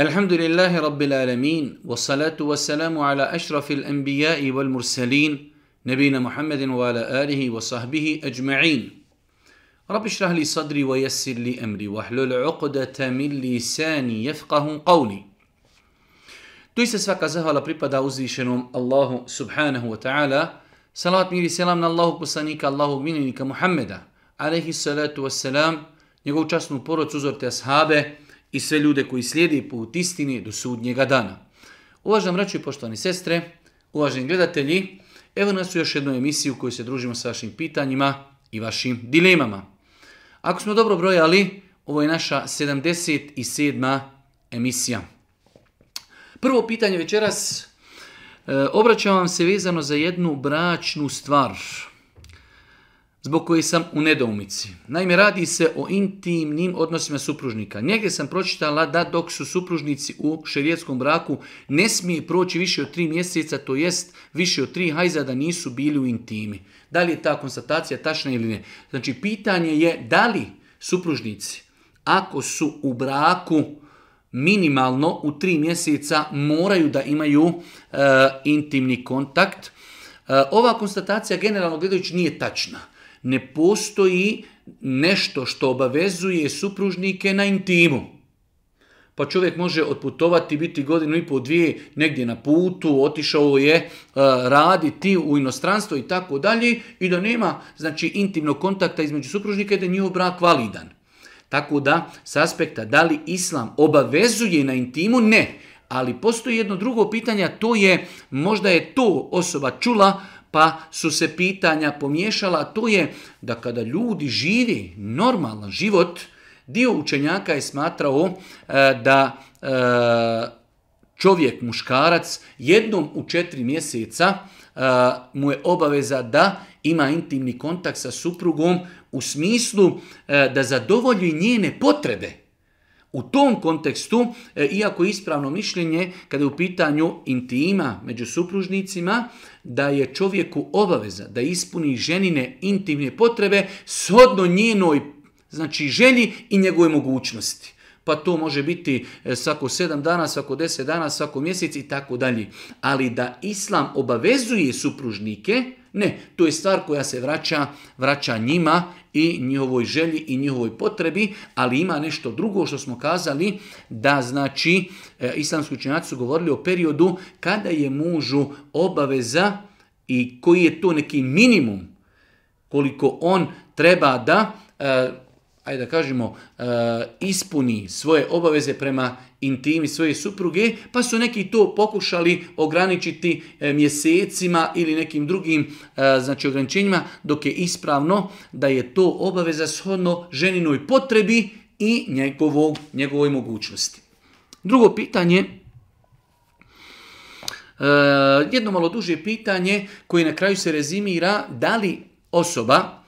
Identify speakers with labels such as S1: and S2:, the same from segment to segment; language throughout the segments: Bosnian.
S1: الحمد لله رب العالمين والصلاة والسلام على أشرف الأنبياء والمرسلين نبينا محمد وعلى آله وصحبه أجمعين رب اشرح لي صدري ويسر لي أمري واحلل عقدة من لساني يفقه قولي Doista svaka zahvala pripada uzvišenom Allahu subhanahu wa ta'ala. Salat mir i selam na Allahog poslanika, Allahog minjenika Muhammeda, alaihi salatu wassalam, njegovu časnu porodcu, uzorte ashabe, i sve ljude koji slijedi put istini do sudnjega dana. Uvažam vraću i poštovani sestre, uvaženi gledatelji, evo nas u još jednoj emisiji u kojoj se družimo sa vašim pitanjima i vašim dilemama. Ako smo dobro brojali, ovo je naša 77. emisija. Prvo pitanje večeras e, obraćam vam se vezano za jednu bračnu stvar zbog koje sam u nedoumici. Naime, radi se o intimnim odnosima supružnika. Negdje sam pročitala da dok su supružnici u šerijetskom braku ne smije proći više od tri mjeseca, to jest više od tri hajza da nisu bili u intimi. Da li je ta konstatacija tačna ili ne? Znači, pitanje je da li supružnici, ako su u braku minimalno u tri mjeseca, moraju da imaju e, intimni kontakt. E, ova konstatacija generalno gledajući nije tačna ne postoji nešto što obavezuje supružnike na intimu. Pa čovjek može otputovati, biti godinu i pol, dvije, negdje na putu, otišao je, e, raditi u inostranstvo i tako dalje, i da nema znači, intimnog kontakta između supružnika i da je njihov brak validan. Tako da, s aspekta da li islam obavezuje na intimu, ne. Ali postoji jedno drugo pitanje, to je, možda je to osoba čula pa su se pitanja pomiješala, a to je da kada ljudi živi normalan život, dio učenjaka je smatrao e, da e, čovjek, muškarac, jednom u četiri mjeseca e, mu je obaveza da ima intimni kontakt sa suprugom u smislu da zadovolji njene potrebe. U tom kontekstu, iako ispravno mišljenje, kada je u pitanju intima među supružnicima, da je čovjeku obaveza da ispuni ženine intimne potrebe shodno njenoj znači želji i njegove mogućnosti. Pa to može biti e, svako sedam dana, svako deset dana, svako mjesec i tako dalje. Ali da islam obavezuje supružnike ne, to je stvar koja se vraća, vraća njima i njihovoj želji i njihovoj potrebi, ali ima nešto drugo što smo kazali da znači e, islamski učenjaci su govorili o periodu kada je mužu obaveza i koji je to neki minimum koliko on treba da e, ajde da kažemo, e, ispuni svoje obaveze prema intimi svoje supruge, pa su neki to pokušali ograničiti e, mjesecima ili nekim drugim e, znači ograničenjima, dok je ispravno da je to obaveza shodno ženinoj potrebi i njegovog, njegovoj mogućnosti. Drugo pitanje, jedno malo duže pitanje koje na kraju se rezimira, da li osoba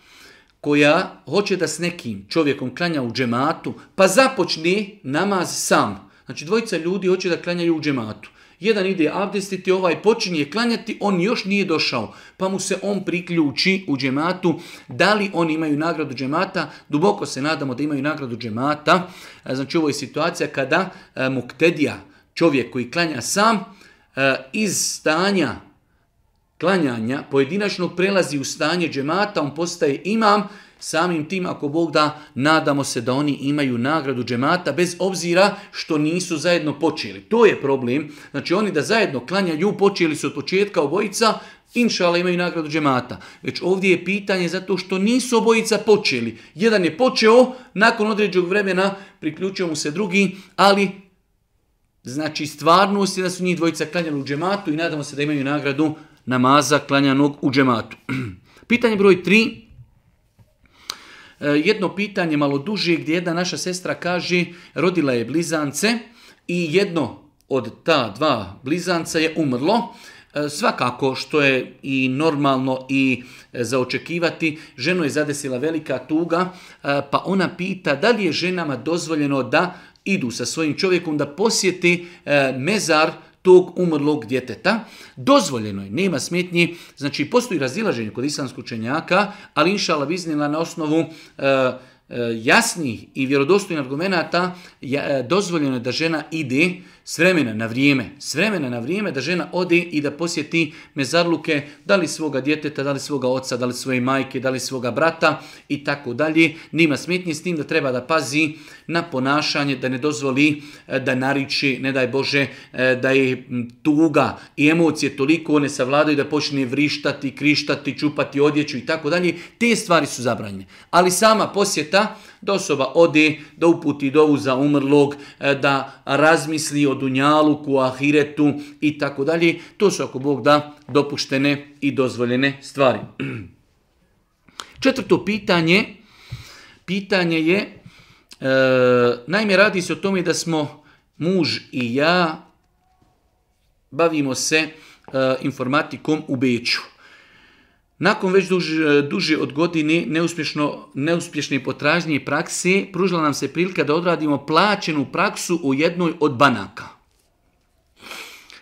S1: koja hoće da s nekim čovjekom klanja u džematu, pa započne namaz sam. Znači dvojica ljudi hoće da klanjaju u džematu. Jedan ide abdestiti, ovaj počinje klanjati, on još nije došao, pa mu se on priključi u džematu. Da li oni imaju nagradu džemata? Duboko se nadamo da imaju nagradu džemata. Znači ovo je situacija kada muktedija, čovjek koji klanja sam, iz stanja klanjanja pojedinačno prelazi u stanje džemata, on postaje imam, samim tim ako Bog da, nadamo se da oni imaju nagradu džemata bez obzira što nisu zajedno počeli. To je problem. Znači oni da zajedno klanjaju, počeli su od početka obojica, Inšala imaju nagradu džemata. Već ovdje je pitanje zato što nisu obojica počeli. Jedan je počeo, nakon određenog vremena priključio mu se drugi, ali znači stvarnost je da su njih dvojica klanjali u džematu i nadamo se da imaju nagradu namaza klanjanog u džematu. Pitanje broj tri. E, jedno pitanje malo duže gdje jedna naša sestra kaže rodila je blizance i jedno od ta dva blizanca je umrlo. E, svakako što je i normalno i e, zaočekivati, ženo je zadesila velika tuga, pa ona pita da li je ženama dozvoljeno da idu sa svojim čovjekom da posjeti mezar tog umrlog djeteta. Dozvoljeno je, nema smetnji, znači postoji razilaženje kod islamskog učenjaka, ali inšala biznila na osnovu e, e, jasnih i vjerodostojnih argumenata e, dozvoljeno je da žena ide s vremena na vrijeme, s vremena na vrijeme da žena ode i da posjeti mezarluke, da li svoga djeteta, da li svoga oca, da li svoje majke, da li svoga brata i tako dalje. Nima smetnje s tim da treba da pazi na ponašanje, da ne dozvoli e, da nariči, ne daj Bože, e, da je tuga i emocije toliko one savladaju da počne vrištati, krištati, čupati odjeću i tako dalje. Te stvari su zabranjene. Ali sama posjeta, da osoba ode, da uputi dovu za umrlog, e, da razmisli o dunjaluku, ahiretu i tako dalje. To su ako Bog da dopuštene i dozvoljene stvari. Četvrto pitanje, pitanje je, e, naime radi se o tome da smo muž i ja bavimo se e, informatikom u Beću. Nakon već duži, e, duži od godine neuspješno, neuspješne potražnje prakse, pružila nam se prilika da odradimo plaćenu praksu u jednoj od banaka.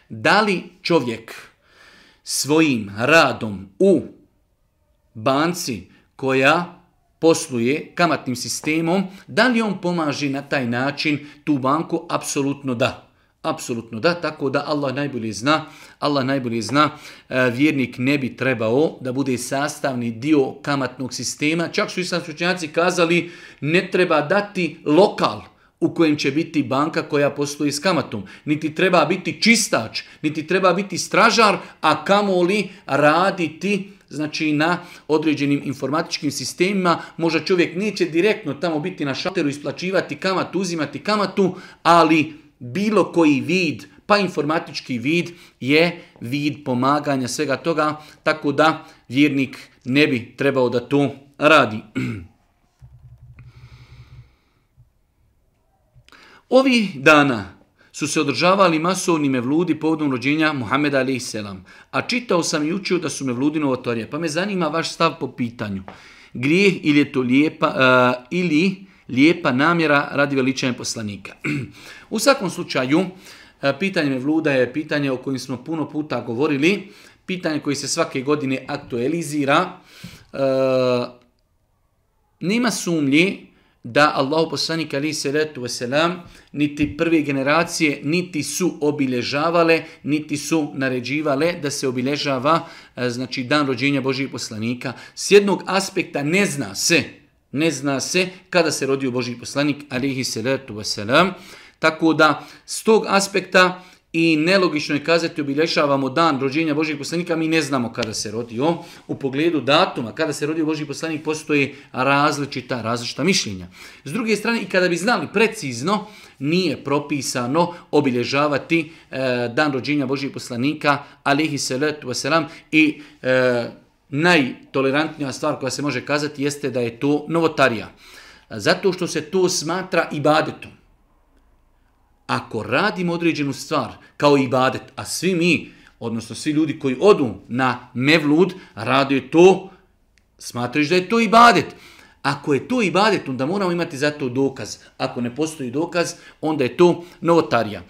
S1: Da li čovjek svojim radom u banci koja posluje kamatnim sistemom, da li on pomaže na taj način tu banku? Apsolutno da. Apsolutno da, tako da Allah najbolje zna, Allah najbolje zna, e, vjernik ne bi trebao da bude sastavni dio kamatnog sistema. Čak su i stručnjaci kazali ne treba dati lokal u kojem će biti banka koja postoji s kamatom. Niti treba biti čistač, niti treba biti stražar, a kamoli raditi znači na određenim informatičkim sistemima, možda čovjek neće direktno tamo biti na šalteru, isplaćivati kamatu, uzimati kamatu, ali bilo koji vid, pa informatički vid je vid pomaganja svega toga, tako da vjernik ne bi trebao da to radi. Ovi dana su se održavali masovni mevludi povodom rođenja Muhameda alaih selam. A čitao sam i učio da su mevludi novotorije Pa me zanima vaš stav po pitanju. Grijeh ili je to lijepa, ili lijepa namjera radi veličanja poslanika. U svakom slučaju, e, pitanje vluda je pitanje o kojim smo puno puta govorili, pitanje koje se svake godine aktualizira. E, nema sumnji da Allahu poslanik ali se letu niti prve generacije niti su obilježavale niti su naređivale da se obilježava e, znači dan rođenja Božijeg poslanika s jednog aspekta ne zna se ne zna se kada se rodio Boži poslanik, alihi salatu wasalam. Tako da, s tog aspekta i nelogično je kazati obilježavamo dan rođenja Božih poslanika, mi ne znamo kada se rodio. U pogledu datuma, kada se rodio Boži poslanik, postoji različita, različita mišljenja. S druge strane, i kada bi znali precizno, nije propisano obilježavati eh, dan rođenja Božih poslanika, alihi salatu wasalam, i eh, najtolerantnija stvar koja se može kazati jeste da je to novotarija. Zato što se to smatra ibadetom. Ako radimo određenu stvar kao ibadet, a svi mi, odnosno svi ljudi koji odu na mevlud, rade to, smatraš da je to ibadet. Ako je to ibadet, onda moramo imati za to dokaz. Ako ne postoji dokaz, onda je to novotarija.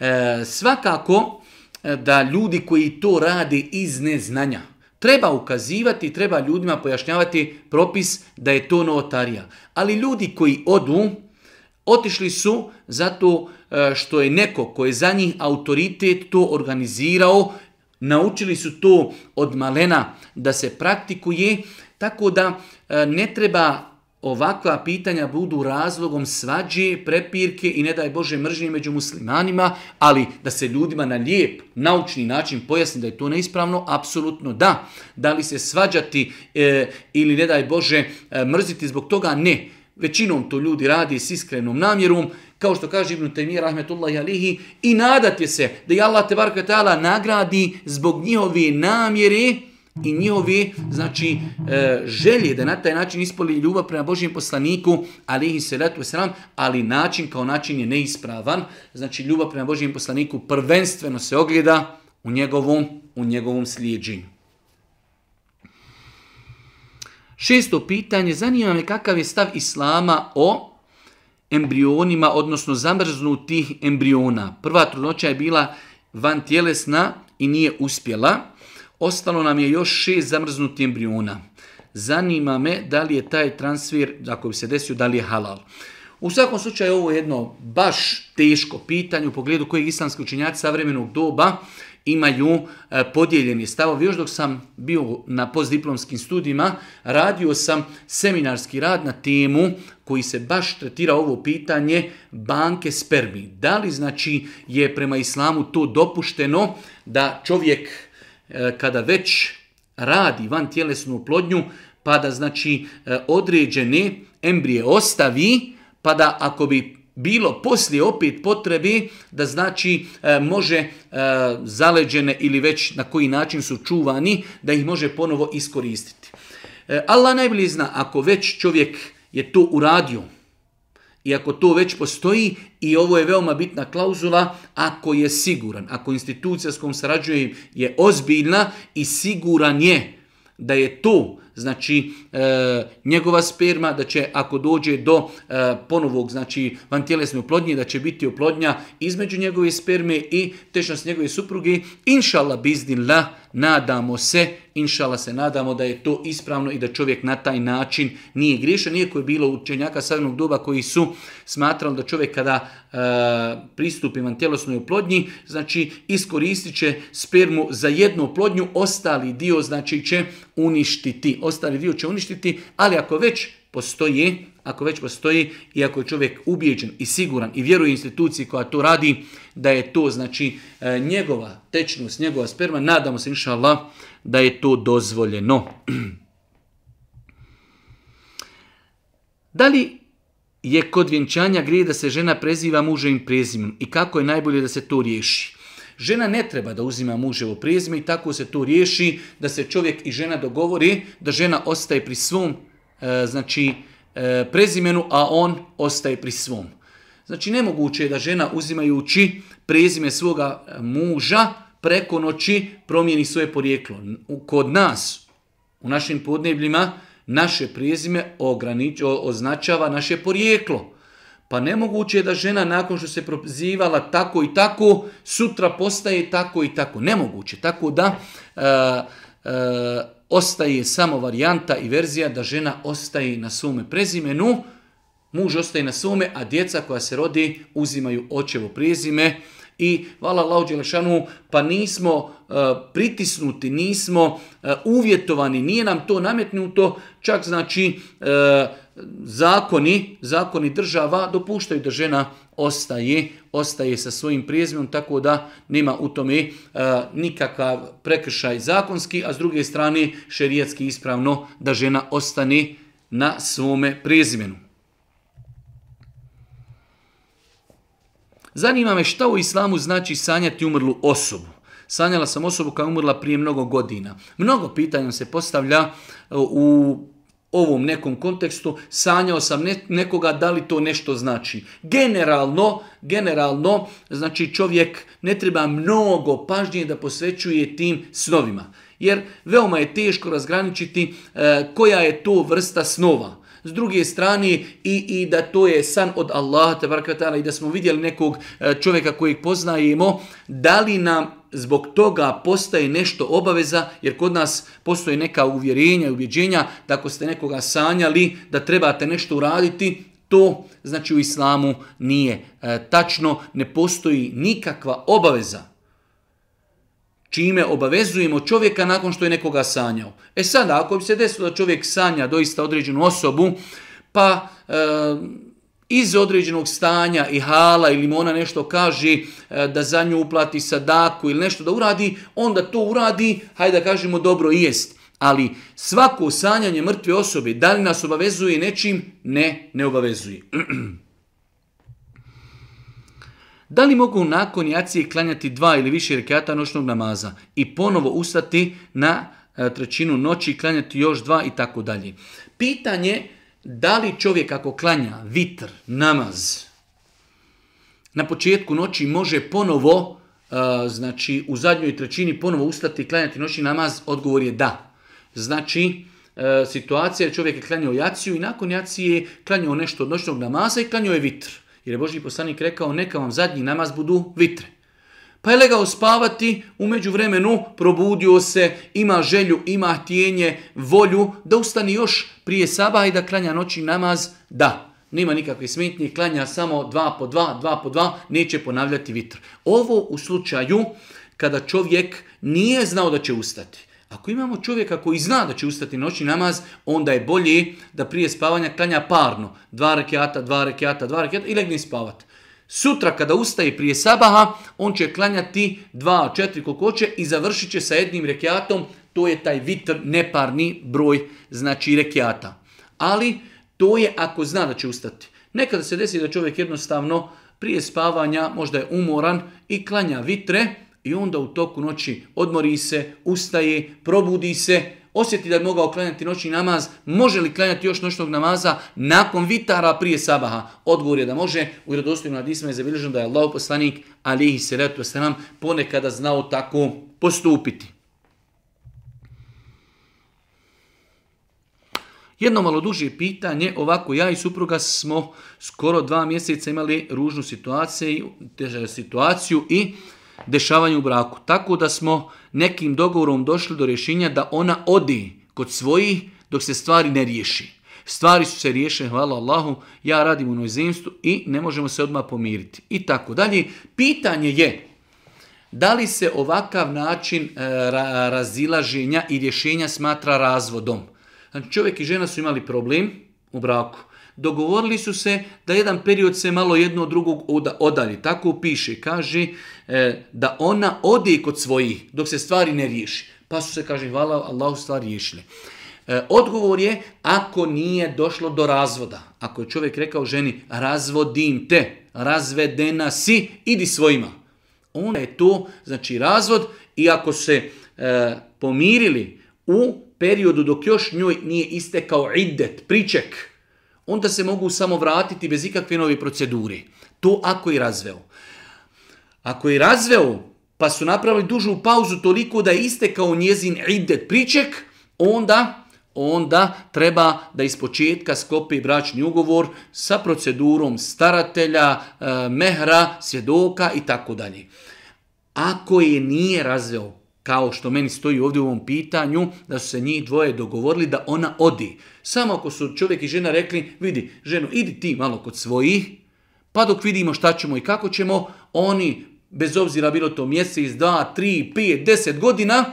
S1: E, svakako e, da ljudi koji to rade iz neznanja, Treba ukazivati, treba ljudima pojašnjavati propis da je to novotarija. Ali ljudi koji odu, otišli su zato e, što je neko koji je za njih autoritet to organizirao, naučili su to od malena da se praktikuje, tako da e, ne treba ovakva pitanja budu razlogom svađe, prepirke i ne daj Bože mržnje među muslimanima, ali da se ljudima na lijep, naučni način pojasni da je to neispravno, apsolutno da. Da li se svađati e, ili ne daj Bože e, mrziti zbog toga? Ne. Većinom to ljudi radi s iskrenom namjerom, kao što kaže Ibn Taymiyyah rahmetullahi alihi, i nadati se da je Allah te nagradi zbog njihove namjere, i njihovi znači, e, želje da na taj način ispoli ljubav prema Božijem poslaniku, ali se letu sram, ali način kao način je neispravan. Znači ljubav prema Božijem poslaniku prvenstveno se ogleda u njegovom, u njegovom Šesto pitanje, zanima me kakav je stav Islama o embrionima, odnosno zamrznutih embriona. Prva trudnoća je bila van tjelesna i nije uspjela. Ostalo nam je još šest zamrznutih embriona. Zanima me da li je taj transfer, ako bi se desio, da li je halal. U svakom slučaju ovo je jedno baš teško pitanje u pogledu kojeg islamski učinjaci savremenog doba imaju e, podijeljeni stavovi. Još dok sam bio na postdiplomskim studijima, radio sam seminarski rad na temu koji se baš tretira ovo pitanje banke spermi. Da li znači je prema islamu to dopušteno da čovjek E, kada već radi van tjelesnu plodnju, pa da znači e, određene embrije ostavi, pa da ako bi bilo poslije opet potrebi da znači e, može zaleđene ili već na koji način su čuvani da ih može ponovo iskoristiti. E, Allah ako već čovjek je to uradio i ako to već postoji i ovo je veoma bitna klauzula, ako je siguran, ako institucija s kojom je ozbiljna i siguran je da je to znači e, njegova sperma, da će ako dođe do e, ponovog znači van tjelesne oplodnje, da će biti oplodnja između njegove sperme i tečnost njegove supruge. Inšala bizdinla, nadamo se, inšala se nadamo da je to ispravno i da čovjek na taj način nije griješan. Iako je bilo učenjaka savjenog doba koji su smatrali da čovjek kada e, pristupi pristupi tjelesnoj oplodnji, znači iskoristit će spermu za jednu oplodnju, ostali dio znači će uništiti, ostali dio će uništiti, ali ako već postoji, ako već postoji i ako je čovjek ubijeđen i siguran i vjeruje instituciji koja to radi, da je to znači e, njegova tečnost, njegova sperma, nadamo se inša Allah, da je to dozvoljeno. Da li je kod vjenčanja grije da se žena preziva mužem prezimom i kako je najbolje da se to riješi? Žena ne treba da uzima muževo prezime i tako se to riješi da se čovjek i žena dogovori da žena ostaje pri svom e, znači e, prezimenu, a on ostaje pri svom. Znači nemoguće je da žena uzimajući prezime svoga e, muža preko noći promijeni svoje porijeklo. Kod nas, u našim podnebljima, naše prezime označava naše porijeklo. Pa nemoguće je da žena nakon što se prozivala tako i tako, sutra postaje tako i tako. Nemoguće. Tako da e, e, ostaje samo varijanta i verzija da žena ostaje na svome prezimenu, muž ostaje na svome, a djeca koja se rodi uzimaju očevo prezime, i vala Allahu pa nismo e, pritisnuti, nismo e, uvjetovani, nije nam to nametnuto, čak znači e, zakoni, zakoni država dopuštaju da žena ostaje, ostaje sa svojim prijezmijom, tako da nema u tome nikakav prekršaj zakonski, a s druge strane šerijetski ispravno da žena ostane na svome prezimenu. Zanima me šta u islamu znači sanjati umrlu osobu. Sanjala sam osobu koja je umrla prije mnogo godina. Mnogo pitanja se postavlja e, u ovom nekom kontekstu. Sanjao sam nekoga, da li to nešto znači. Generalno, generalno, znači čovjek ne treba mnogo pažnje da posvećuje tim snovima. Jer veoma je teško razgraničiti e, koja je to vrsta snova s druge strane i, i da to je san od Allaha i da smo vidjeli nekog e, čovjeka kojeg poznajemo, da li nam zbog toga postaje nešto obaveza, jer kod nas postoje neka uvjerenja i ubjeđenja da ako ste nekoga sanjali, da trebate nešto uraditi, to znači u islamu nije e, tačno, ne postoji nikakva obaveza čime obavezujemo čovjeka nakon što je nekoga sanjao. E sada, ako bi se desilo da čovjek sanja doista određenu osobu, pa e, iz određenog stanja i hala ili mu ona nešto kaže e, da za nju uplati sadaku ili nešto da uradi, onda to uradi, hajde da kažemo dobro jest. Ali svako sanjanje mrtve osobe, da li nas obavezuje nečim? Ne, ne obavezuje. Da li mogu nakon jacije klanjati dva ili više rekata noćnog namaza i ponovo ustati na e, trećinu noći i klanjati još dva i tako dalje. Pitanje da li čovjek ako klanja vitr, namaz, na početku noći može ponovo, e, znači u zadnjoj trećini ponovo ustati i klanjati noćni namaz, odgovor je da. Znači, e, situacija je čovjek je klanjao jaciju i nakon jacije je klanjao nešto od noćnog namaza i klanjao je vitr. Jer je Boži poslanik rekao neka vam zadnji namaz budu vitre. Pa je legao spavati, umeđu vremenu probudio se, ima želju, ima tijenje, volju, da ustani još prije saba i da klanja noći namaz, da. Nema nikakve smetnje, klanja samo dva po dva, dva po dva, neće ponavljati vitr. Ovo u slučaju kada čovjek nije znao da će ustati. Ako imamo čovjeka koji zna da će ustati noćni namaz, onda je bolje da prije spavanja klanja parno. Dva rekiata, dva rekiata, dva rekiata i legni spavat. Sutra kada ustaje prije sabaha, on će klanjati dva, četiri koliko će i završit će sa jednim rekiatom. To je taj vitr, neparni broj, znači rekiata. Ali to je ako zna da će ustati. Nekada se desi da čovjek jednostavno prije spavanja, možda je umoran i klanja vitre, i onda u toku noći odmori se, ustaje, probudi se, osjeti da je mogao klanjati noćni namaz, može li klanjati još noćnog namaza nakon vitara prije sabaha? Odgovor je da može. U vjerodostojnim isma je zabilježeno da je Allah poslanik alihi se nam ponekada znao tako postupiti. Jedno malo duže pitanje, ovako ja i supruga smo skoro dva mjeseca imali ružnu situaciju, teža situaciju i Dešavanje u braku. Tako da smo nekim dogovorom došli do rješenja da ona odi kod svojih dok se stvari ne riješi. Stvari su se riješene, hvala Allahu, ja radim u nojzimstvu i ne možemo se odmah pomiriti. I tako dalje. Pitanje je da li se ovakav način e, razilaženja i rješenja smatra razvodom. Znači, čovjek i žena su imali problem u braku dogovorili su se da jedan period se malo jedno od drugog odali. Tako piše, kaže e, da ona ode kod svojih dok se stvari ne riješi. Pa su se, kaže, hvala Allahu stvari riješile. E, odgovor je ako nije došlo do razvoda. Ako je čovjek rekao ženi razvodim te, razvedena si, idi svojima. Onda je to, znači razvod i ako se e, pomirili u periodu dok još njoj nije istekao idet priček, onda se mogu samo vratiti bez ikakve nove procedure. To ako je razveo. Ako je razveo, pa su napravili dužu pauzu toliko da je istekao njezin idet priček, onda onda treba da ispočetka sklopi bračni ugovor sa procedurom staratelja, e, mehra, svjedoka i tako dalje. Ako je nije razveo kao što meni stoji ovdje u ovom pitanju, da su se njih dvoje dogovorili da ona odi. Samo ako su čovjek i žena rekli, vidi, ženu, idi ti malo kod svojih, pa dok vidimo šta ćemo i kako ćemo, oni, bez obzira bilo to mjesec, dva, tri, pet, deset godina,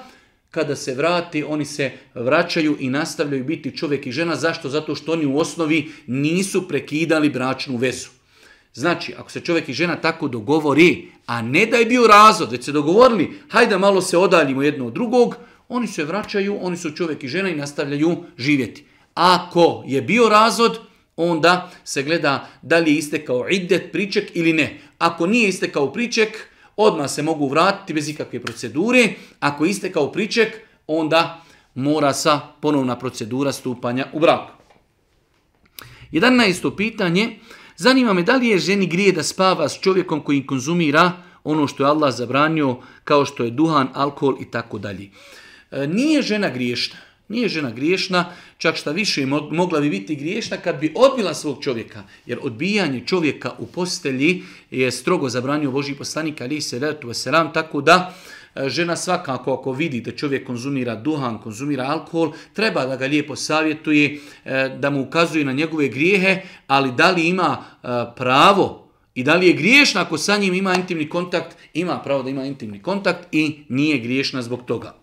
S1: kada se vrati, oni se vraćaju i nastavljaju biti čovjek i žena. Zašto? Zato što oni u osnovi nisu prekidali bračnu vezu. Znači, ako se čovjek i žena tako dogovori, a ne da je bio razvod, već se dogovorili, hajde malo se odaljimo jedno od drugog, oni se vraćaju, oni su čovjek i žena i nastavljaju živjeti. Ako je bio razvod, onda se gleda da li je istekao idet, priček ili ne. Ako nije istekao priček, odmah se mogu vratiti bez ikakve procedure. Ako je istekao priček, onda mora sa ponovna procedura stupanja u brak. 11. pitanje, Zanima me da li je ženi grije da spava s čovjekom koji konzumira ono što je Allah zabranio kao što je duhan, alkohol i tako dalje. E, nije žena griješna. Nije žena griješna, čak šta više mogla bi biti griješna kad bi odbila svog čovjeka. Jer odbijanje čovjeka u postelji je strogo zabranio Boži poslanik ali se letu tako da E, žena svakako ako vidi da čovjek konzumira duhan, konzumira alkohol, treba da ga lijepo savjetuje, e, da mu ukazuje na njegove grijehe, ali da li ima e, pravo i da li je griješna ako sa njim ima intimni kontakt, ima pravo da ima intimni kontakt i nije griješna zbog toga.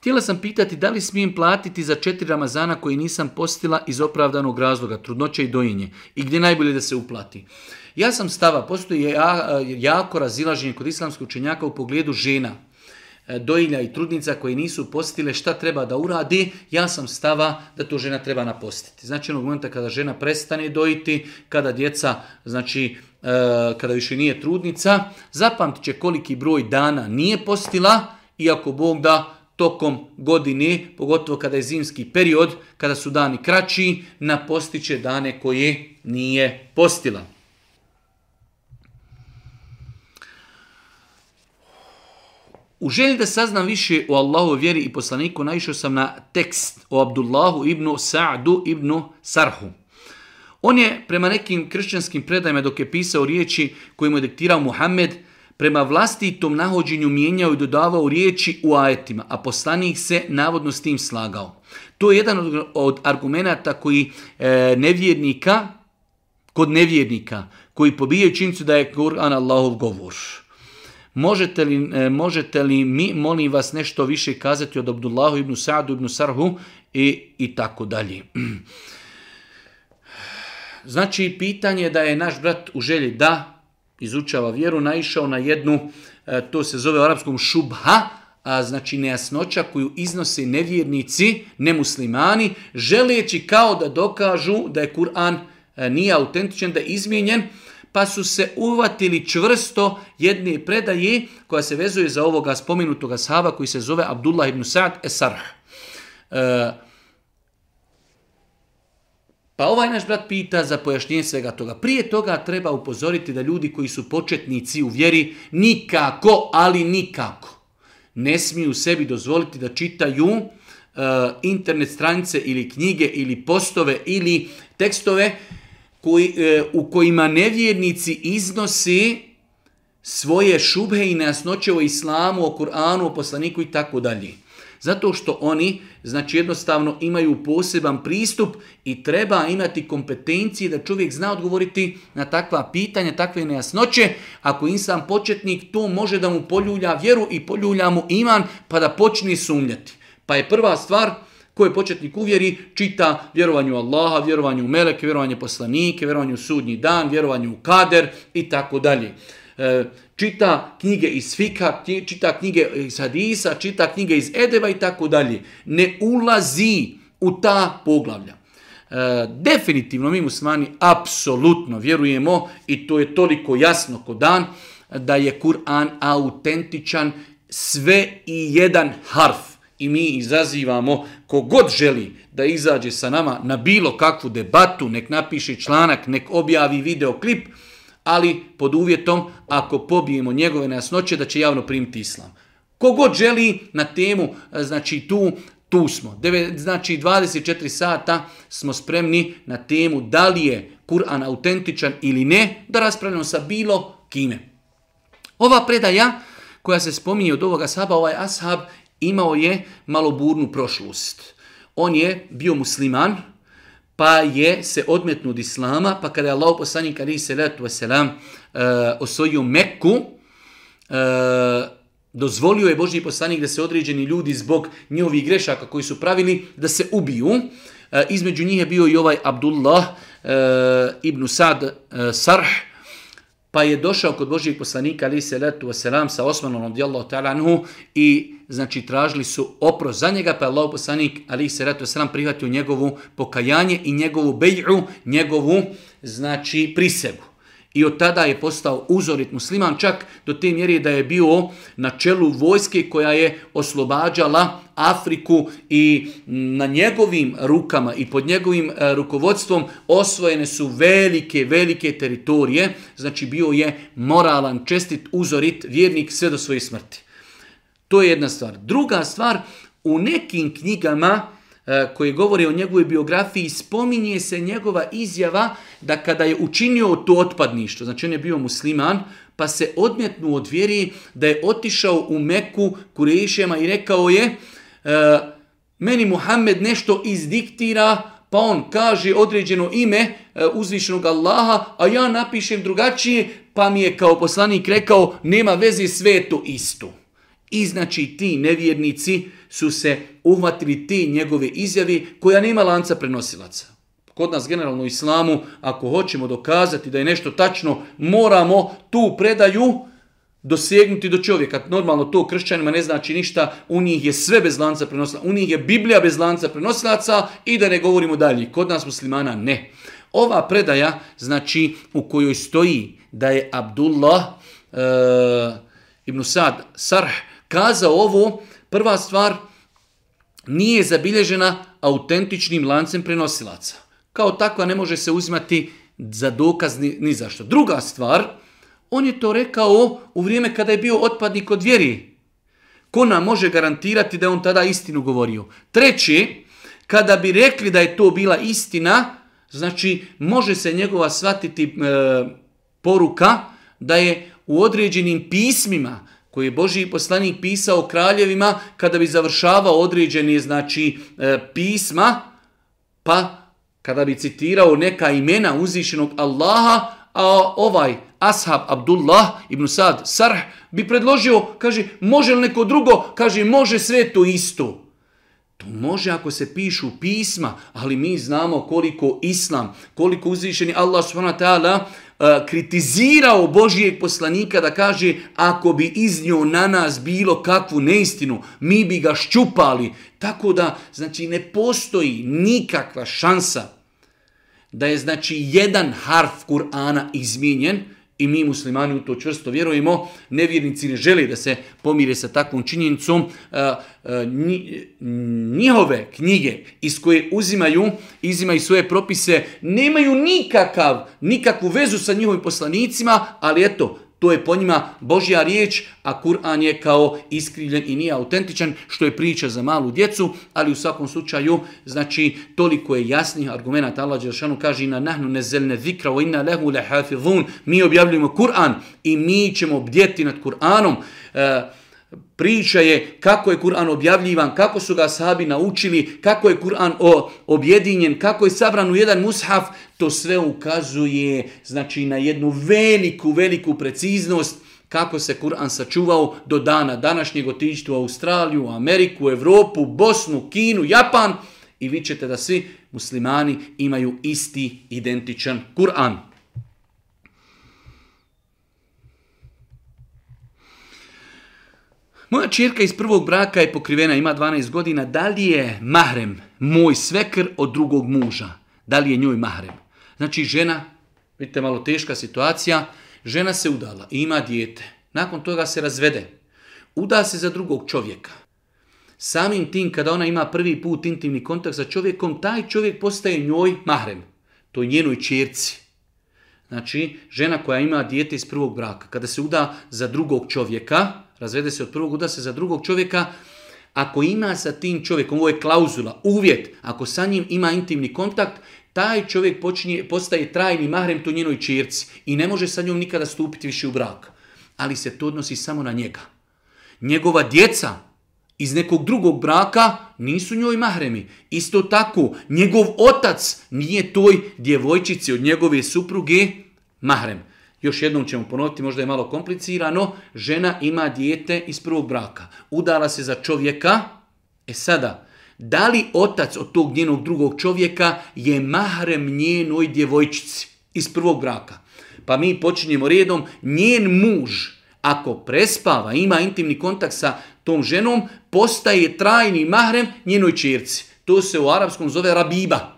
S1: Htjela sam pitati da li smijem platiti za četiri ramazana koji nisam postila iz opravdanog razloga, trudnoće i dojenje i gdje najbolje da se uplati. Ja sam stava, postoji jako razilaženje kod islamskog učenjaka u pogledu žena e, dojilja i trudnica koje nisu postile šta treba da uradi, ja sam stava da to žena treba napostiti. Znači onog momenta kada žena prestane dojiti, kada djeca, znači e, kada više nije trudnica, zapamtit će koliki broj dana nije postila, iako Bog da tokom godine, pogotovo kada je zimski period, kada su dani kraći, napostit će dane koje nije postila. U želji da saznam više o Allahu vjeri i poslaniku, naišao sam na tekst o Abdullahu ibn Sa'du ibn Sarhu. On je prema nekim kršćanskim predajima dok je pisao riječi koje mu je diktirao Muhammed, prema vlastitom nahođenju mijenjao i dodavao riječi u ajetima, a poslanik se navodno s tim slagao. To je jedan od, argumenta argumenata koji e, nevjernika, kod nevjernika, koji pobijaju činjenicu da je Kur'an Allahov govor. Možete li, e, možete li mi, molim vas, nešto više kazati od Abdullahu ibn Sa'du ibn Sarhu i, i tako dalje. Znači, pitanje da je naš brat u želji da izučava vjeru, naišao na jednu, e, to se zove u arapskom šubha, a znači nejasnoća koju iznose nevjernici, nemuslimani, želeći kao da dokažu da je Kur'an e, nije autentičan, da je izmijenjen, pa su se uvatili čvrsto jedne predaje koja se vezuje za ovoga spomenutoga sahaba koji se zove Abdullah ibn Sa'd Esarh. E, pa ovaj naš brat pita za pojašnjenje svega toga. Prije toga treba upozoriti da ljudi koji su početnici u vjeri nikako, ali nikako, ne smiju sebi dozvoliti da čitaju e, internet stranice ili knjige ili postove ili tekstove koji, e, u kojima nevjernici iznosi svoje šubhe i nejasnoće o islamu, o Kur'anu, o poslaniku i tako dalje. Zato što oni, znači jednostavno imaju poseban pristup i treba imati kompetencije da čovjek zna odgovoriti na takva pitanja, takve nejasnoće. Ako insan početnik, to može da mu poljulja vjeru i poljulja mu iman, pa da počne sumnjati. Pa je prva stvar, Ko je početnik uvjeri, čita vjerovanju Allaha, vjerovanju u meleke, vjerovanje poslanike, vjerovanju u sudnji dan, vjerovanju u kader i tako dalje. E, čita knjige iz fika, čita knjige iz hadisa, čita knjige iz edeva i tako dalje. Ne ulazi u ta poglavlja. E, definitivno mi muslimani apsolutno vjerujemo i to je toliko jasno ko dan da je Kur'an autentičan sve i jedan harf i mi izazivamo kogod želi da izađe sa nama na bilo kakvu debatu, nek napiše članak, nek objavi videoklip, ali pod uvjetom ako pobijemo njegove nejasnoće da će javno primiti islam. Kogod želi na temu, e, znači tu, tu smo. Deve, znači 24 sata smo spremni na temu da li je Kur'an autentičan ili ne, da raspravljamo sa bilo kime. Ova predaja koja se spominje od ovoga sahaba, ovaj ashab imao je malo burnu prošlost. On je bio musliman, pa je se odmetnuo od islama, pa kada je Allah poslanik ali se letu vaselam e, eh, osvojio Meku, e, eh, dozvolio je Božji poslanik da se određeni ljudi zbog njihovih grešaka koji su pravili, da se ubiju. Eh, između njih je bio i ovaj Abdullah e, ibn Sad Sarh, pa je došao kod Božijeg poslanika ali se letu selam sa Osmanom radijallahu ta'ala i znači tražili su oprost za njega pa je poslanik ali se letu selam prihvatio njegovu pokajanje i njegovu beju, njegovu znači prisegu. I od tada je postao uzorit musliman čak do te mjeri da je bio na čelu vojske koja je oslobađala Afriku i na njegovim rukama i pod njegovim e, rukovodstvom osvojene su velike, velike teritorije. Znači bio je moralan, čestit, uzorit, vjernik sve do svoje smrti. To je jedna stvar. Druga stvar, u nekim knjigama e, koje govore o njegovoj biografiji, spominje se njegova izjava da kada je učinio to otpadništvo, znači on je bio musliman, pa se odmjetnu od vjeri da je otišao u Meku kurejišema i rekao je E, meni Muhammed nešto izdiktira, pa on kaže određeno ime e, uzvišenog Allaha, a ja napišem drugačije, pa mi je kao poslanik rekao, nema veze, sve to isto. I znači ti nevjernici su se uhvatili ti njegove izjave koja nema lanca prenosilaca. Kod nas generalno u islamu, ako hoćemo dokazati da je nešto tačno, moramo tu predaju dosegnuti do čovjeka. Normalno to kršćanima ne znači ništa, u njih je sve bez lanca prenosilaca, u njih je Biblija bez lanca prenosilaca i da ne govorimo dalje. Kod nas muslimana ne. Ova predaja, znači u kojoj stoji da je Abdullah e, ibn Sad Sarh kazao ovo, prva stvar nije zabilježena autentičnim lancem prenosilaca. Kao takva ne može se uzimati za dokaz ni, ni zašto. Druga stvar, on je to rekao u vrijeme kada je bio otpadnik od vjeri. Ko nam može garantirati da je on tada istinu govorio? Treći, kada bi rekli da je to bila istina, znači može se njegova shvatiti e, poruka da je u određenim pismima koje je Boži poslanik pisao kraljevima kada bi završavao određene znači e, pisma, pa kada bi citirao neka imena uzvišenog Allaha, a ovaj ashab Abdullah ibn Sad Sarh bi predložio, kaže, može li neko drugo? Kaže, može sve to isto. To može ako se pišu pisma, ali mi znamo koliko Islam, koliko uzvišeni Allah subhanahu e, kritizirao Božijeg poslanika da kaže ako bi iznio na nas bilo kakvu neistinu, mi bi ga ščupali. Tako da, znači, ne postoji nikakva šansa da je znači jedan harf Kur'ana izmijenjen i mi muslimani u to čvrsto vjerujemo, nevjernici ne žele da se pomire sa takvom činjenicom, njihove knjige iz koje uzimaju, izimaju svoje propise, nemaju nikakav, nikakvu vezu sa njihovim poslanicima, ali eto, to je po njima Božja riječ, a Kur'an je kao iskrivljen i nije autentičan, što je priča za malu djecu, ali u svakom slučaju, znači, toliko je jasnih argumenta. Allah Đeršanu kaže, na nahnu ne zelne zikra, o inna lehu lehafidhun. Mi objavljujemo Kur'an i mi ćemo bdjeti nad Kur'anom. E, Priča je kako je Kur'an objavljivan, kako su ga sahabi naučili, kako je Kur'an objedinjen, kako je sabran u jedan mushaf. To sve ukazuje znači, na jednu veliku, veliku preciznost kako se Kur'an sačuvao do dana današnjeg otiđite u Australiju, Ameriku, Europu, Bosnu, Kinu, Japan i vi ćete da svi muslimani imaju isti identičan Kur'an. Moja čirka iz prvog braka je pokrivena, ima 12 godina. Da li je mahrem moj svekr od drugog muža? Da li je njoj mahrem? Znači žena, vidite malo teška situacija, žena se udala i ima dijete. Nakon toga se razvede. Uda se za drugog čovjeka. Samim tim kada ona ima prvi put intimni kontakt sa čovjekom, taj čovjek postaje njoj mahrem. To je njenoj čirci. Znači, žena koja ima dijete iz prvog braka, kada se uda za drugog čovjeka, razvede se od prvog uda se za drugog čovjeka, ako ima sa tim čovjekom, ovo je klauzula, uvjet, ako sa njim ima intimni kontakt, taj čovjek počinje, postaje trajni mahrem tu njenoj čirci i ne može sa njom nikada stupiti više u brak. Ali se to odnosi samo na njega. Njegova djeca iz nekog drugog braka nisu njoj mahremi. Isto tako, njegov otac nije toj djevojčici od njegove supruge mahrem. Još jednom ćemo ponoviti, možda je malo komplicirano, žena ima dijete iz prvog braka. Udala se za čovjeka, e sada, da li otac od tog njenog drugog čovjeka je mahrem njenoj djevojčici iz prvog braka? Pa mi počinjemo redom, njen muž, ako prespava, ima intimni kontakt sa tom ženom, postaje trajni mahrem njenoj čerci. To se u arapskom zove rabiba.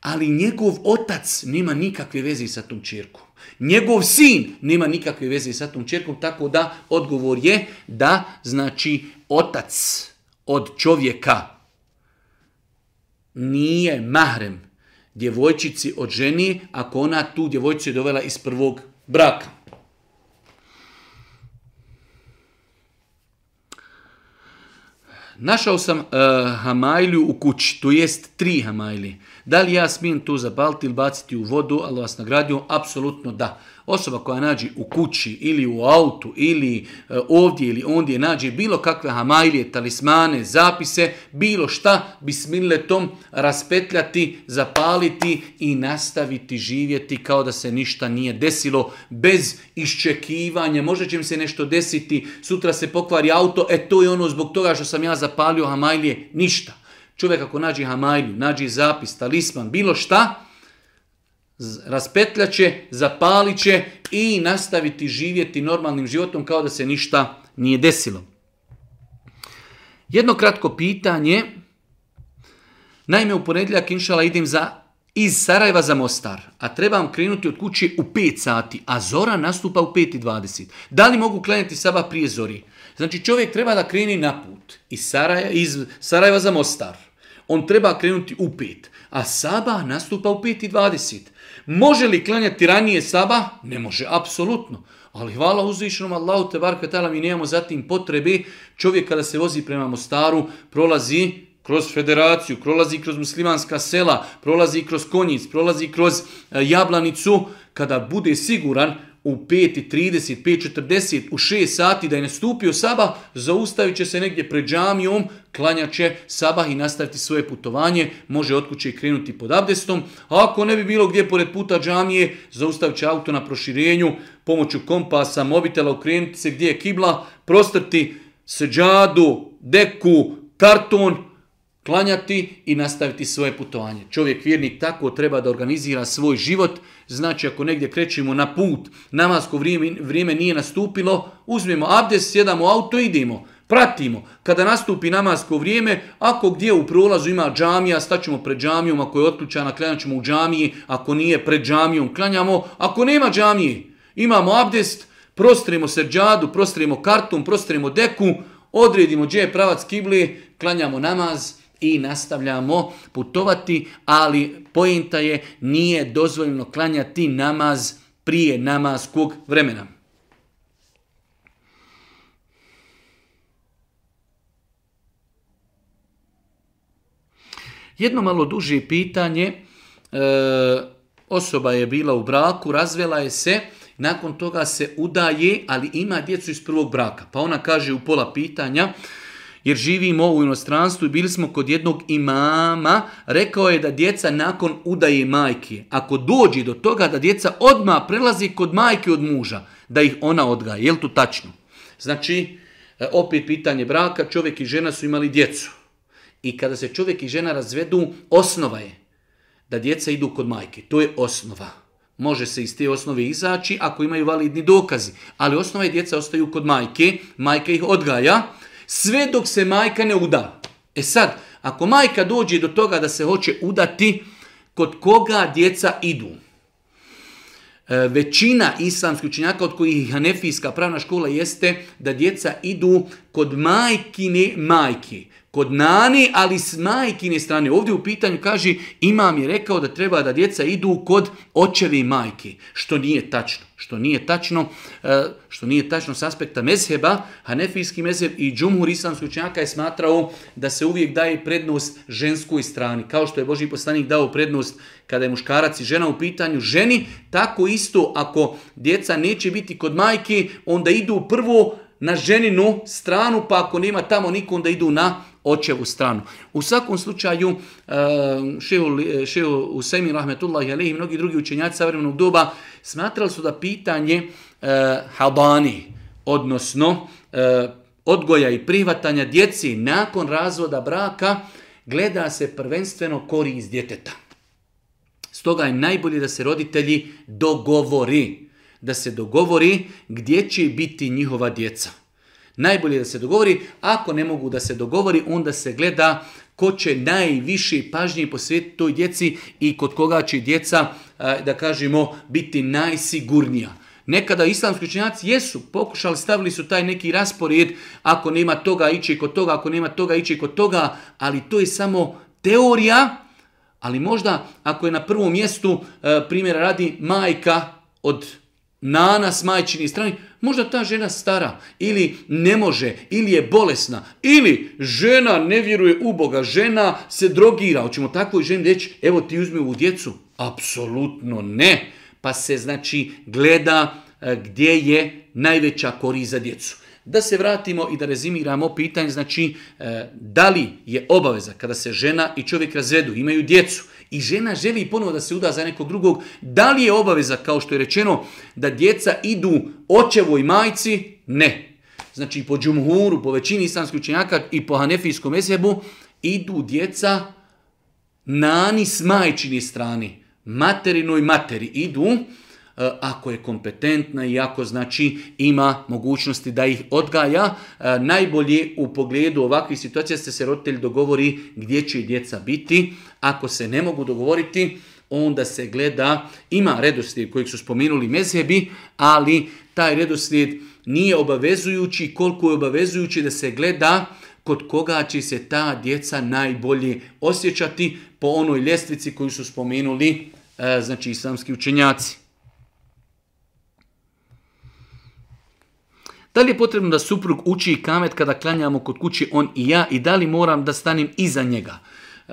S1: Ali njegov otac nema nikakve veze sa tom čirku. Njegov sin nema nikakve veze sa tom čerkom, tako da odgovor je da znači otac od čovjeka nije mahrem djevojčici od ženi ako ona tu djevojčicu je dovela iz prvog braka. Našao sam uh, Hamajlju u kući, to jest tri Hamajlije. Da li ja smijem tu zapaliti ili baciti u vodu, ali vas nagradio? Apsolutno da. Osoba koja nađe u kući ili u autu ili e, ovdje ili ondje nađe bilo kakve hamajlije, talismane, zapise, bilo šta bi tom raspetljati, zapaliti i nastaviti živjeti kao da se ništa nije desilo bez iščekivanja. Možda će mi se nešto desiti, sutra se pokvari auto, e to je ono zbog toga što sam ja zapalio hamajlije, ništa. Čovjek ako nađi hamajlju, nađi zapis, talisman, bilo šta, raspetljaće, zapalit će i nastaviti živjeti normalnim životom kao da se ništa nije desilo. Jedno kratko pitanje. Naime, u ponedjeljak inšala idem za, iz Sarajeva za Mostar, a trebam krenuti od kuće u 5 sati, a zora nastupa u 5.20. Da li mogu krenuti saba prije zori? Znači čovjek treba da kreni na put iz Sarajeva za Mostar on treba krenuti u pet. A Saba nastupa u pet i dvadeset. Može li klanjati ranije Saba? Ne može, apsolutno. Ali hvala uzvišenom Allahu te bar tala, mi nemamo zatim potrebe. Čovjek kada se vozi prema Mostaru, prolazi kroz federaciju, prolazi kroz muslimanska sela, prolazi kroz konjic, prolazi kroz e, jablanicu. Kada bude siguran, u 5.30, 5.40, u 6 sati da je nastupio Saba, zaustavit će se negdje pred džamijom, klanjat će sabah i nastaviti svoje putovanje, može od kuće krenuti pod abdestom, a ako ne bi bilo gdje pored puta džamije, zaustavit će auto na proširenju, pomoću kompasa, mobitela, okrenuti se gdje je kibla, prostrti seđadu, deku, karton, klanjati i nastaviti svoje putovanje. Čovjek vjernik tako treba da organizira svoj život, znači ako negdje krećemo na put, namasko vrijeme, vrijeme nije nastupilo, uzmemo abdest, sjedamo u auto i idemo. Pratimo, kada nastupi namasko vrijeme, ako gdje u prolazu ima džamija, staćemo pred džamijom, ako je otključana, klanjat ćemo u džamiji, ako nije pred džamijom, klanjamo, ako nema džamije, imamo abdest, se srđadu, prostrimo kartum, prostrimo deku, odredimo gdje je pravac kibli, klanjamo namaz, i nastavljamo putovati, ali pojenta je nije dozvoljeno klanjati namaz prije namaskog vremena. Jedno malo duže pitanje, e, osoba je bila u braku, razvela je se, nakon toga se udaje, ali ima djecu iz prvog braka. Pa ona kaže u pola pitanja, jer živimo u inostranstvu i bili smo kod jednog imama, rekao je da djeca nakon udaje majke, ako dođe do toga da djeca odmah prelazi kod majke od muža, da ih ona odgaje. Je li to tačno? Znači, e, opet pitanje braka, čovjek i žena su imali djecu. I kada se čovjek i žena razvedu, osnova je da djeca idu kod majke. To je osnova. Može se iz te osnove izaći ako imaju validni dokazi. Ali osnova je djeca ostaju kod majke, majka ih odgaja, sve dok se majka ne uda. E sad, ako majka dođe do toga da se hoće udati, kod koga djeca idu? E, većina islamskih učinjaka, od kojih Hanefijska pravna škola, jeste da djeca idu kod majkine majki kod nani, ali s majkine strane. Ovdje u pitanju kaže imam je rekao da treba da djeca idu kod očevi majke, što nije tačno. Što nije tačno, e, što nije tačno s aspekta mezheba, hanefijski mezheb i džumhur islamskog učenjaka je smatrao da se uvijek daje prednost ženskoj strani. Kao što je Boži poslanik dao prednost kada je muškarac i žena u pitanju ženi, tako isto ako djeca neće biti kod majke, onda idu prvo na ženinu stranu, pa ako nema tamo niko, onda idu na očevu stranu. U svakom slučaju, e, Šeo e, Usemi Rahmetullahi Alehi i mnogi drugi učenjaci savremenog doba smatrali su da pitanje e, habani, odnosno odgoja i prihvatanja djeci nakon razvoda braka, gleda se prvenstveno iz djeteta. Stoga je najbolje da se roditelji dogovori, da se dogovori gdje će biti njihova djeca. Najbolje da se dogovori, ako ne mogu da se dogovori, onda se gleda ko će najviše pažnje posvetiti toj djeci i kod koga će djeca, da kažemo, biti najsigurnija. Nekada islamski učenjaci jesu pokušali, stavili su taj neki raspored, ako nema toga ići kod toga, ako nema toga ići kod toga, ali to je samo teorija, ali možda ako je na prvom mjestu, primjera radi, majka od na s majčini strani, možda ta žena stara ili ne može, ili je bolesna, ili žena ne vjeruje u Boga, žena se drogira. Hoćemo takvoj ženi reći, evo ti uzmi u djecu. Apsolutno ne. Pa se znači gleda e, gdje je najveća korist za djecu. Da se vratimo i da rezimiramo pitanje, znači e, da li je obaveza kada se žena i čovjek razvedu, imaju djecu, i žena želi ponovo da se uda za nekog drugog, da li je obaveza, kao što je rečeno, da djeca idu očevoj majci? Ne. Znači po džumhuru, po većini islamskih učenjaka i po hanefijskom esebu, idu djeca nani s majčini strani, materinoj materi idu, e, ako je kompetentna i ako znači ima mogućnosti da ih odgaja. E, najbolje u pogledu ovakvih situacija ste se roditelj dogovori gdje će djeca biti. Ako se ne mogu dogovoriti, onda se gleda, ima redoslijed kojeg su spominuli mezhebi, ali taj redoslijed nije obavezujući, koliko je obavezujući da se gleda kod koga će se ta djeca najbolje osjećati po onoj ljestvici koju su spomenuli e, znači islamski učenjaci. Da li je potrebno da suprug uči i kamet kada klanjamo kod kući on i ja i da li moram da stanem iza njega? E,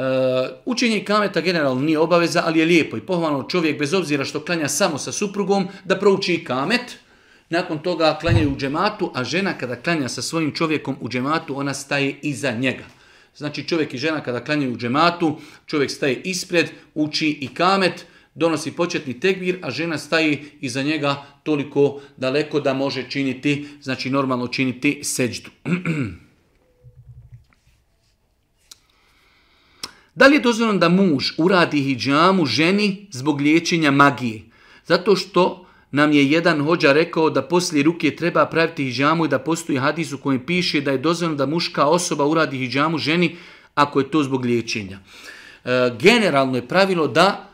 S1: učenje kameta generalno nije obaveza, ali je lijepo i pohvalno čovjek, bez obzira što klanja samo sa suprugom, da prouči kamet, nakon toga klanjaju u džematu, a žena kada klanja sa svojim čovjekom u džematu, ona staje iza njega. Znači čovjek i žena kada klanjaju u džematu, čovjek staje ispred, uči i kamet, donosi početni tekbir, a žena staje iza njega toliko daleko da može činiti, znači normalno činiti seđdu. Da li je dozvoljeno da muž uradi hijjamu ženi zbog liječenja magije? Zato što nam je jedan hođa rekao da poslije ruke treba praviti hijjamu i da postoji hadis u kojem piše da je dozvoljeno da muška osoba uradi hijjamu ženi ako je to zbog liječenja. E, generalno je pravilo da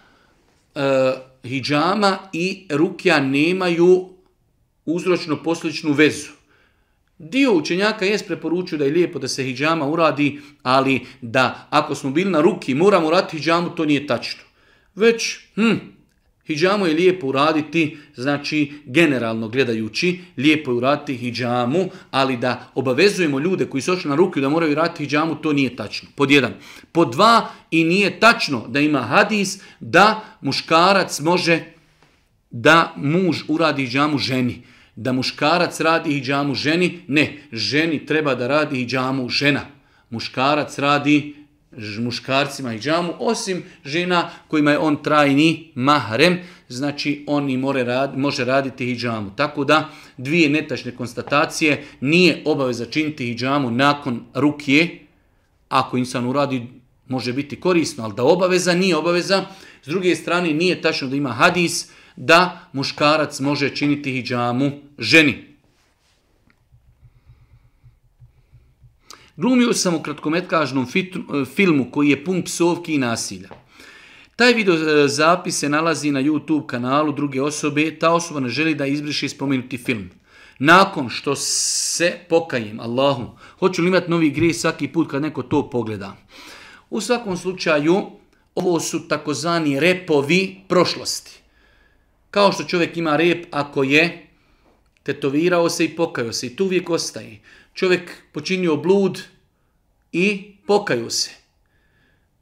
S1: e, i rukja nemaju uzročno posličnu vezu. Dio učenjaka jest preporučio da je lijepo da se hijjama uradi, ali da ako smo bili na ruki moramo uraditi hijjamu, to nije tačno. Već, hm, hijjamu je lijepo uraditi, znači generalno gledajući, lijepo je uraditi hijjamu, ali da obavezujemo ljude koji su na ruki da moraju raditi hijjamu, to nije tačno. Pod jedan. Pod dva, i nije tačno da ima hadis da muškarac može da muž uradi hijjamu ženi da muškarac radi hijjamu ženi, ne, ženi treba da radi hijjamu žena. Muškarac radi muškarcima hijjamu, osim žena kojima je on trajni mahrem, znači on i može raditi hijjamu. Tako da dvije netačne konstatacije nije obaveza činiti hijjamu nakon rukije, ako insan uradi može biti korisno, ali da obaveza nije obaveza. S druge strane nije tačno da ima hadis da muškarac može činiti hijjamu ženi. Glumio sam u kratkometkažnom e, filmu koji je pun psovki i nasilja. Taj video e, zapis se nalazi na YouTube kanalu druge osobe. Ta osoba ne želi da izbriši spomenuti film. Nakon što se pokajem Allahu, hoću li imati novi grej svaki put kad neko to pogleda. U svakom slučaju, ovo su takozvani repovi prošlosti. Kao što čovjek ima rep ako je tetovirao se i pokajao se i tu uvijek ostaje. Čovjek počinio blud i pokajao se.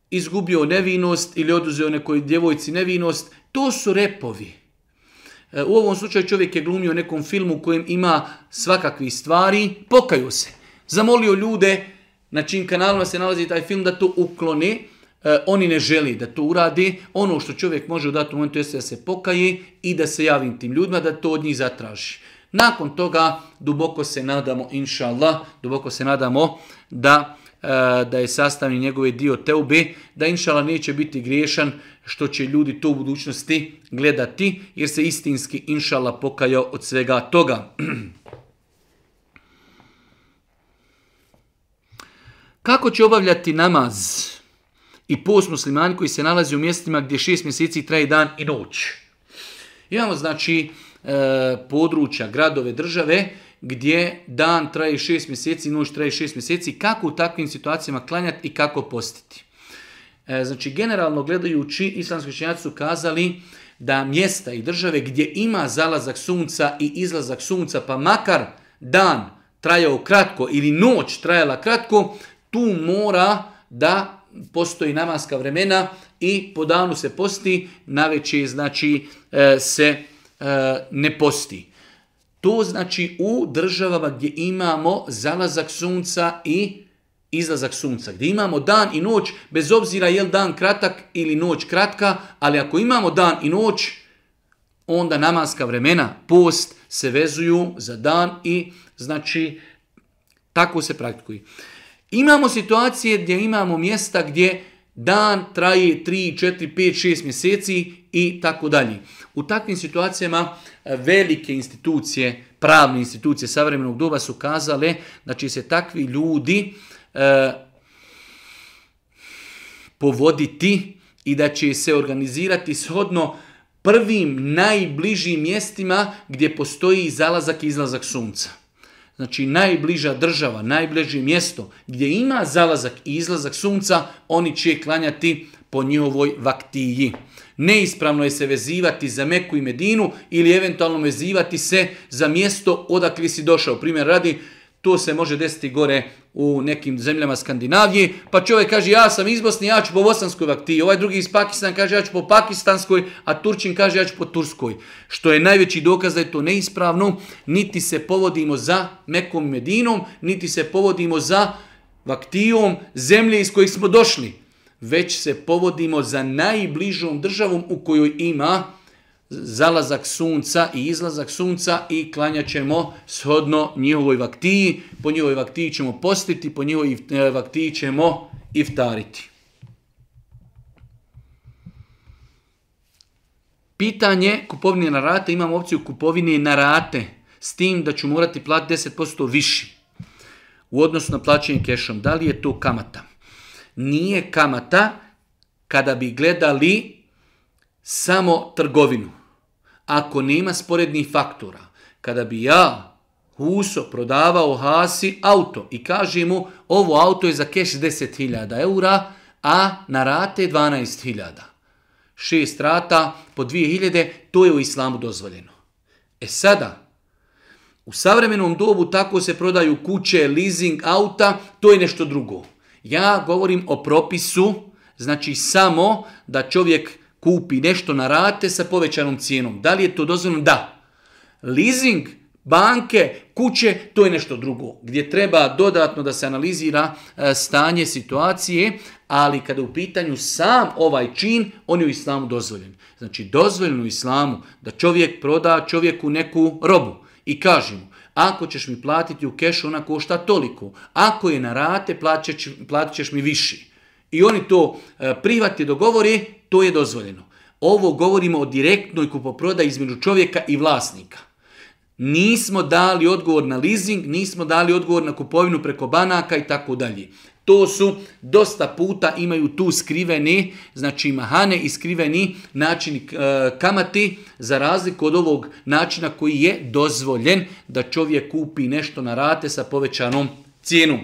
S1: Izgubio nevinost ili oduzeo nekoj djevojci nevinost. To su repovi. E, u ovom slučaju čovjek je glumio nekom filmu u kojem ima svakakvi stvari, pokaju se. Zamolio ljude na čim kanalima se nalazi taj film da to uklone, E, oni ne želi da to uradi, ono što čovjek može u datom momentu jeste da se pokaje i da se javim tim ljudima, da to od njih zatraži. Nakon toga duboko se nadamo, inša duboko se nadamo da, e, da je sastavni njegove dio teube, da inšala neće biti griješan što će ljudi to u budućnosti gledati, jer se istinski inšala pokajao od svega toga. Kako će obavljati namaz? i post muslimani koji se nalazi u mjestima gdje šest mjeseci traje dan i noć. Imamo znači e, područja, gradove, države gdje dan traje šest mjeseci, noć traje šest mjeseci, kako u takvim situacijama klanjati i kako postiti. E, znači, generalno gledajući, islamski činjaci su kazali da mjesta i države gdje ima zalazak sunca i izlazak sunca, pa makar dan trajao kratko ili noć trajala kratko, tu mora da postoji namaska vremena i po danu se posti, na večer znači e, se e, ne posti. To znači u državama gdje imamo zalazak sunca i izlazak sunca, gdje imamo dan i noć, bez obzira je dan kratak ili noć kratka, ali ako imamo dan i noć, onda namaska vremena, post, se vezuju za dan i znači tako se praktikuje. Imamo situacije gdje imamo mjesta gdje dan traje 3, 4, 5, 6 mjeseci i tako dalje. U takvim situacijama e, velike institucije, pravne institucije savremenog doba su kazale da će se takvi ljudi e, povoditi i da će se organizirati shodno prvim najbližim mjestima gdje postoji zalazak i izlazak sunca znači najbliža država, najbliže mjesto gdje ima zalazak i izlazak sunca, oni će klanjati po njihovoj vaktiji. Neispravno je se vezivati za Meku i Medinu ili eventualno vezivati se za mjesto odakle si došao. Primjer radi, to se može desiti gore u nekim zemljama Skandinavije. Pa čovjek kaže ja sam iz Bosne, ja ću po bosanskoj vakti. Ovaj drugi iz Pakistan kaže ja ću po pakistanskoj, a Turčin kaže ja ću po turskoj. Što je najveći dokaz da je to neispravno. Niti se povodimo za Mekom Medinom, niti se povodimo za vaktijom zemlje iz kojih smo došli. Već se povodimo za najbližom državom u kojoj ima zalazak sunca i izlazak sunca i klanjat ćemo shodno njihovoj vaktiji. Po njihovoj vaktiji ćemo postiti, po njihovoj e, vaktiji ćemo iftariti. Pitanje kupovine na rate, imam opciju kupovine na rate, s tim da ću morati platiti 10% više u odnosu na plaćanje kešom. Da li je to kamata? Nije kamata kada bi gledali samo trgovinu. Ako nema sporednih faktora, kada bi ja Huso prodavao Hasi auto i kaže mu ovo auto je za keš 10.000 eura, a na rate 12.000. Šest rata po 2.000, to je u islamu dozvoljeno. E sada, u savremenom dobu tako se prodaju kuće, leasing, auta, to je nešto drugo. Ja govorim o propisu, znači samo da čovjek kupi nešto na rate sa povećanom cijenom. Da li je to dozvoljeno? Da. Leasing, banke, kuće, to je nešto drugo. Gdje treba dodatno da se analizira e, stanje situacije, ali kada u pitanju sam ovaj čin, on je u islamu dozvoljen. Znači dozvoljeno u islamu da čovjek proda čovjeku neku robu i mu, ako ćeš mi platiti u kešu, ona košta toliko. Ako je na rate, platit ćeš mi više. I oni to e, privati dogovori to je dozvoljeno. Ovo govorimo o direktnoj kupoprodaji između čovjeka i vlasnika. Nismo dali odgovor na leasing, nismo dali odgovor na kupovinu preko banaka i tako dalje. To su dosta puta imaju tu skriveni, znači mahane i skriveni načini e, kamati za razliku od ovog načina koji je dozvoljen da čovjek kupi nešto na rate sa povećanom cijenom.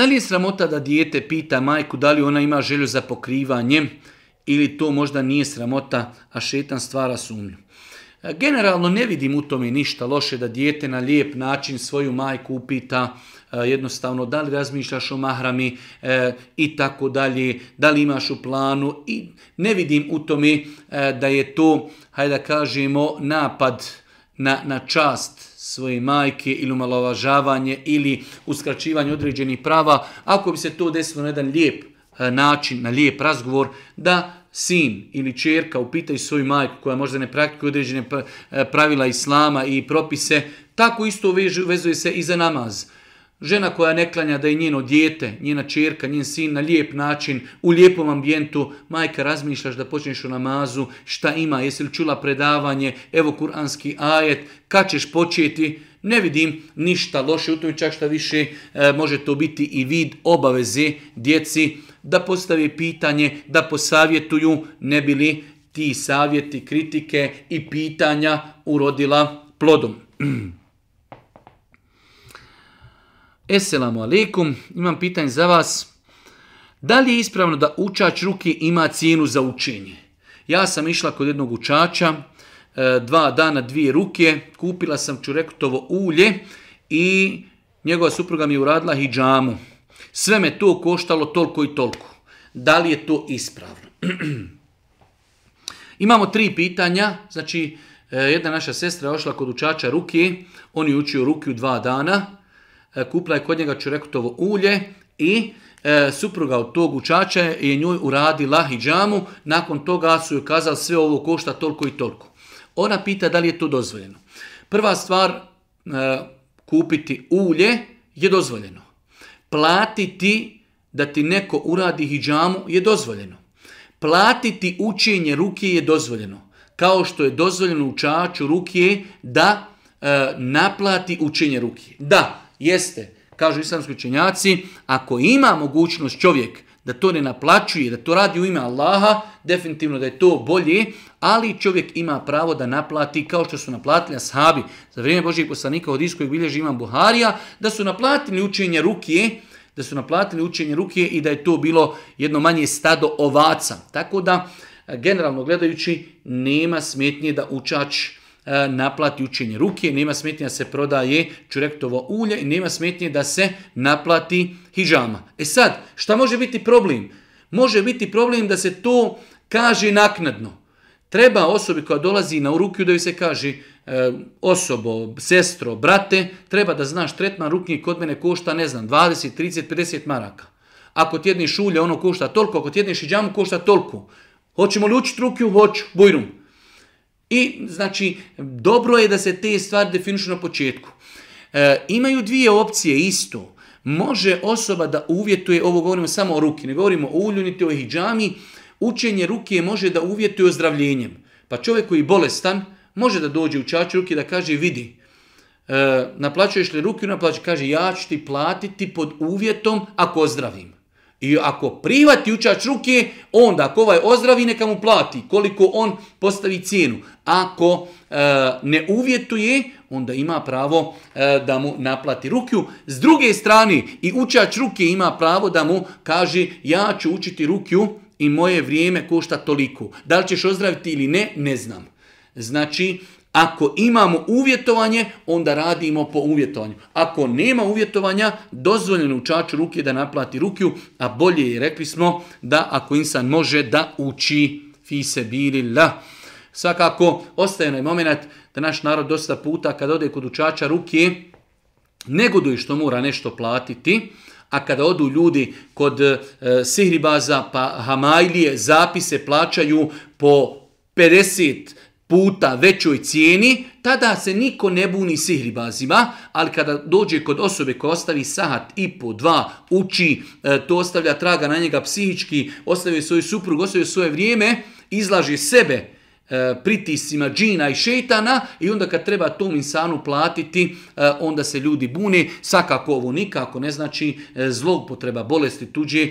S1: Da li je sramota da dijete pita majku da li ona ima želju za pokrivanjem ili to možda nije sramota, a šetan stvara sumnju? Generalno ne vidim u tome ništa loše da dijete na lijep način svoju majku upita e, jednostavno da li razmišljaš o mahrami e, i tako dalje, da li imaš u planu i ne vidim u tome e, da je to, hajde da kažemo, napad na, na čast svoje majke ili umalovažavanje ili uskraćivanje određenih prava, ako bi se to desilo na jedan lijep e, način, na lijep razgovor, da sin ili čerka upitaju svoju majku koja možda ne praktikuje određene e, pravila islama i propise, tako isto vezuje se i za namaz. Žena koja ne klanja da je njeno dijete, njena čerka, njen sin na lijep način, u lijepom ambijentu, majka razmišljaš da počneš u namazu, šta ima, jesi li čula predavanje, evo kuranski ajet, kad ćeš početi, ne vidim ništa loše u tome, čak šta više e, može to biti i vid obaveze djeci da postave pitanje, da posavjetuju, ne bili ti savjeti, kritike i pitanja urodila plodom. Esselamu alaikum, imam pitanje za vas. Da li je ispravno da učač ruke ima cijenu za učenje? Ja sam išla kod jednog učača, e, dva dana dvije ruke, kupila sam čurektovo ulje i njegova supruga mi je uradila hijjamu. Sve me to koštalo toliko i toliko. Da li je to ispravno? Imamo tri pitanja, znači e, jedna naša sestra je ošla kod učača ruke, on je učio ruke u dva dana, E, kupila je kod njega čurekutovo ulje i e, supruga od tog učača je njoj uradila hijjamu, nakon toga su joj kazali sve ovo košta toliko i toliko. Ona pita da li je to dozvoljeno. Prva stvar, e, kupiti ulje je dozvoljeno. Platiti da ti neko uradi hijjamu je dozvoljeno. Platiti učenje ruke je dozvoljeno. Kao što je dozvoljeno učaču ruke da naplati učenje ruke. Da, Jeste, kažu islamski učenjaci, ako ima mogućnost čovjek da to ne naplaćuje, da to radi u ime Allaha, definitivno da je to bolje, ali čovjek ima pravo da naplati kao što su naplatili ashabi za vrijeme Božijeg poslanika od iskojeg bilježi imam Buharija, da su naplatili učenje ruke, da su naplatili učenje ruke i da je to bilo jedno manje stado ovaca. Tako da, generalno gledajući, nema smetnje da učač E, naplati učenje ruke, nema smetnje da se prodaje čurektovo ulje i nema smetnje da se naplati hijama. E sad, šta može biti problem? Može biti problem da se to kaže naknadno. Treba osobi koja dolazi na urukiju da joj se kaže e, osobo, sestro, brate, treba da znaš tretman ruknje kod mene košta, ne znam, 20, 30, 50 maraka. Ako tjedni šulje ono košta toliko, ako tjedni hijamu, košta toliko. Hoćemo li učiti rukiju? Hoću, bujrum. I znači, dobro je da se te stvari definišu na početku. E, imaju dvije opcije isto. Može osoba da uvjetuje, ovo govorimo samo o ruki, ne govorimo o ulju niti o hijjami, učenje ruke može da uvjetuje ozdravljenjem. Pa čovjek koji je bolestan može da dođe u čaču ruke da kaže vidi, e, naplaćuješ li ruke naplaćuješ, kaže ja ću ti platiti pod uvjetom ako ozdravim. I ako privati učač ruke, onda ako ovaj ozdravi, neka mu plati koliko on postavi cijenu. Ako e, ne uvjetuje, onda ima pravo e, da mu naplati rukju. S druge strane, i učač ruke ima pravo da mu kaže ja ću učiti rukju i moje vrijeme košta toliko. Da li ćeš ozdraviti ili ne, ne znam. Znači, ako imamo uvjetovanje, onda radimo po uvjetovanju. Ako nema uvjetovanja, dozvoljeno učaču ruke da naplati rukiju, a bolje je, rekli smo, da ako insan može da uči fi se bili la. Svakako, ostaje onaj moment da naš narod dosta puta kad ode kod učača ruke, negoduje što mora nešto platiti, a kada odu ljudi kod e, sihribaza pa hamajlije, zapise plaćaju po 50 puta većoj cijeni, tada se niko ne buni sihribazima, ali kada dođe kod osobe koja ostavi sahat i po dva, uči, e, to ostavlja traga na njega psihički, ostavlja svoju suprugu, ostavlja svoje vrijeme, izlaže sebe E, pritisima džina i šetana i onda kad treba tom insanu platiti, e, onda se ljudi bune. Svakako ovo nikako ne znači e, zloupotreba bolesti tuđe,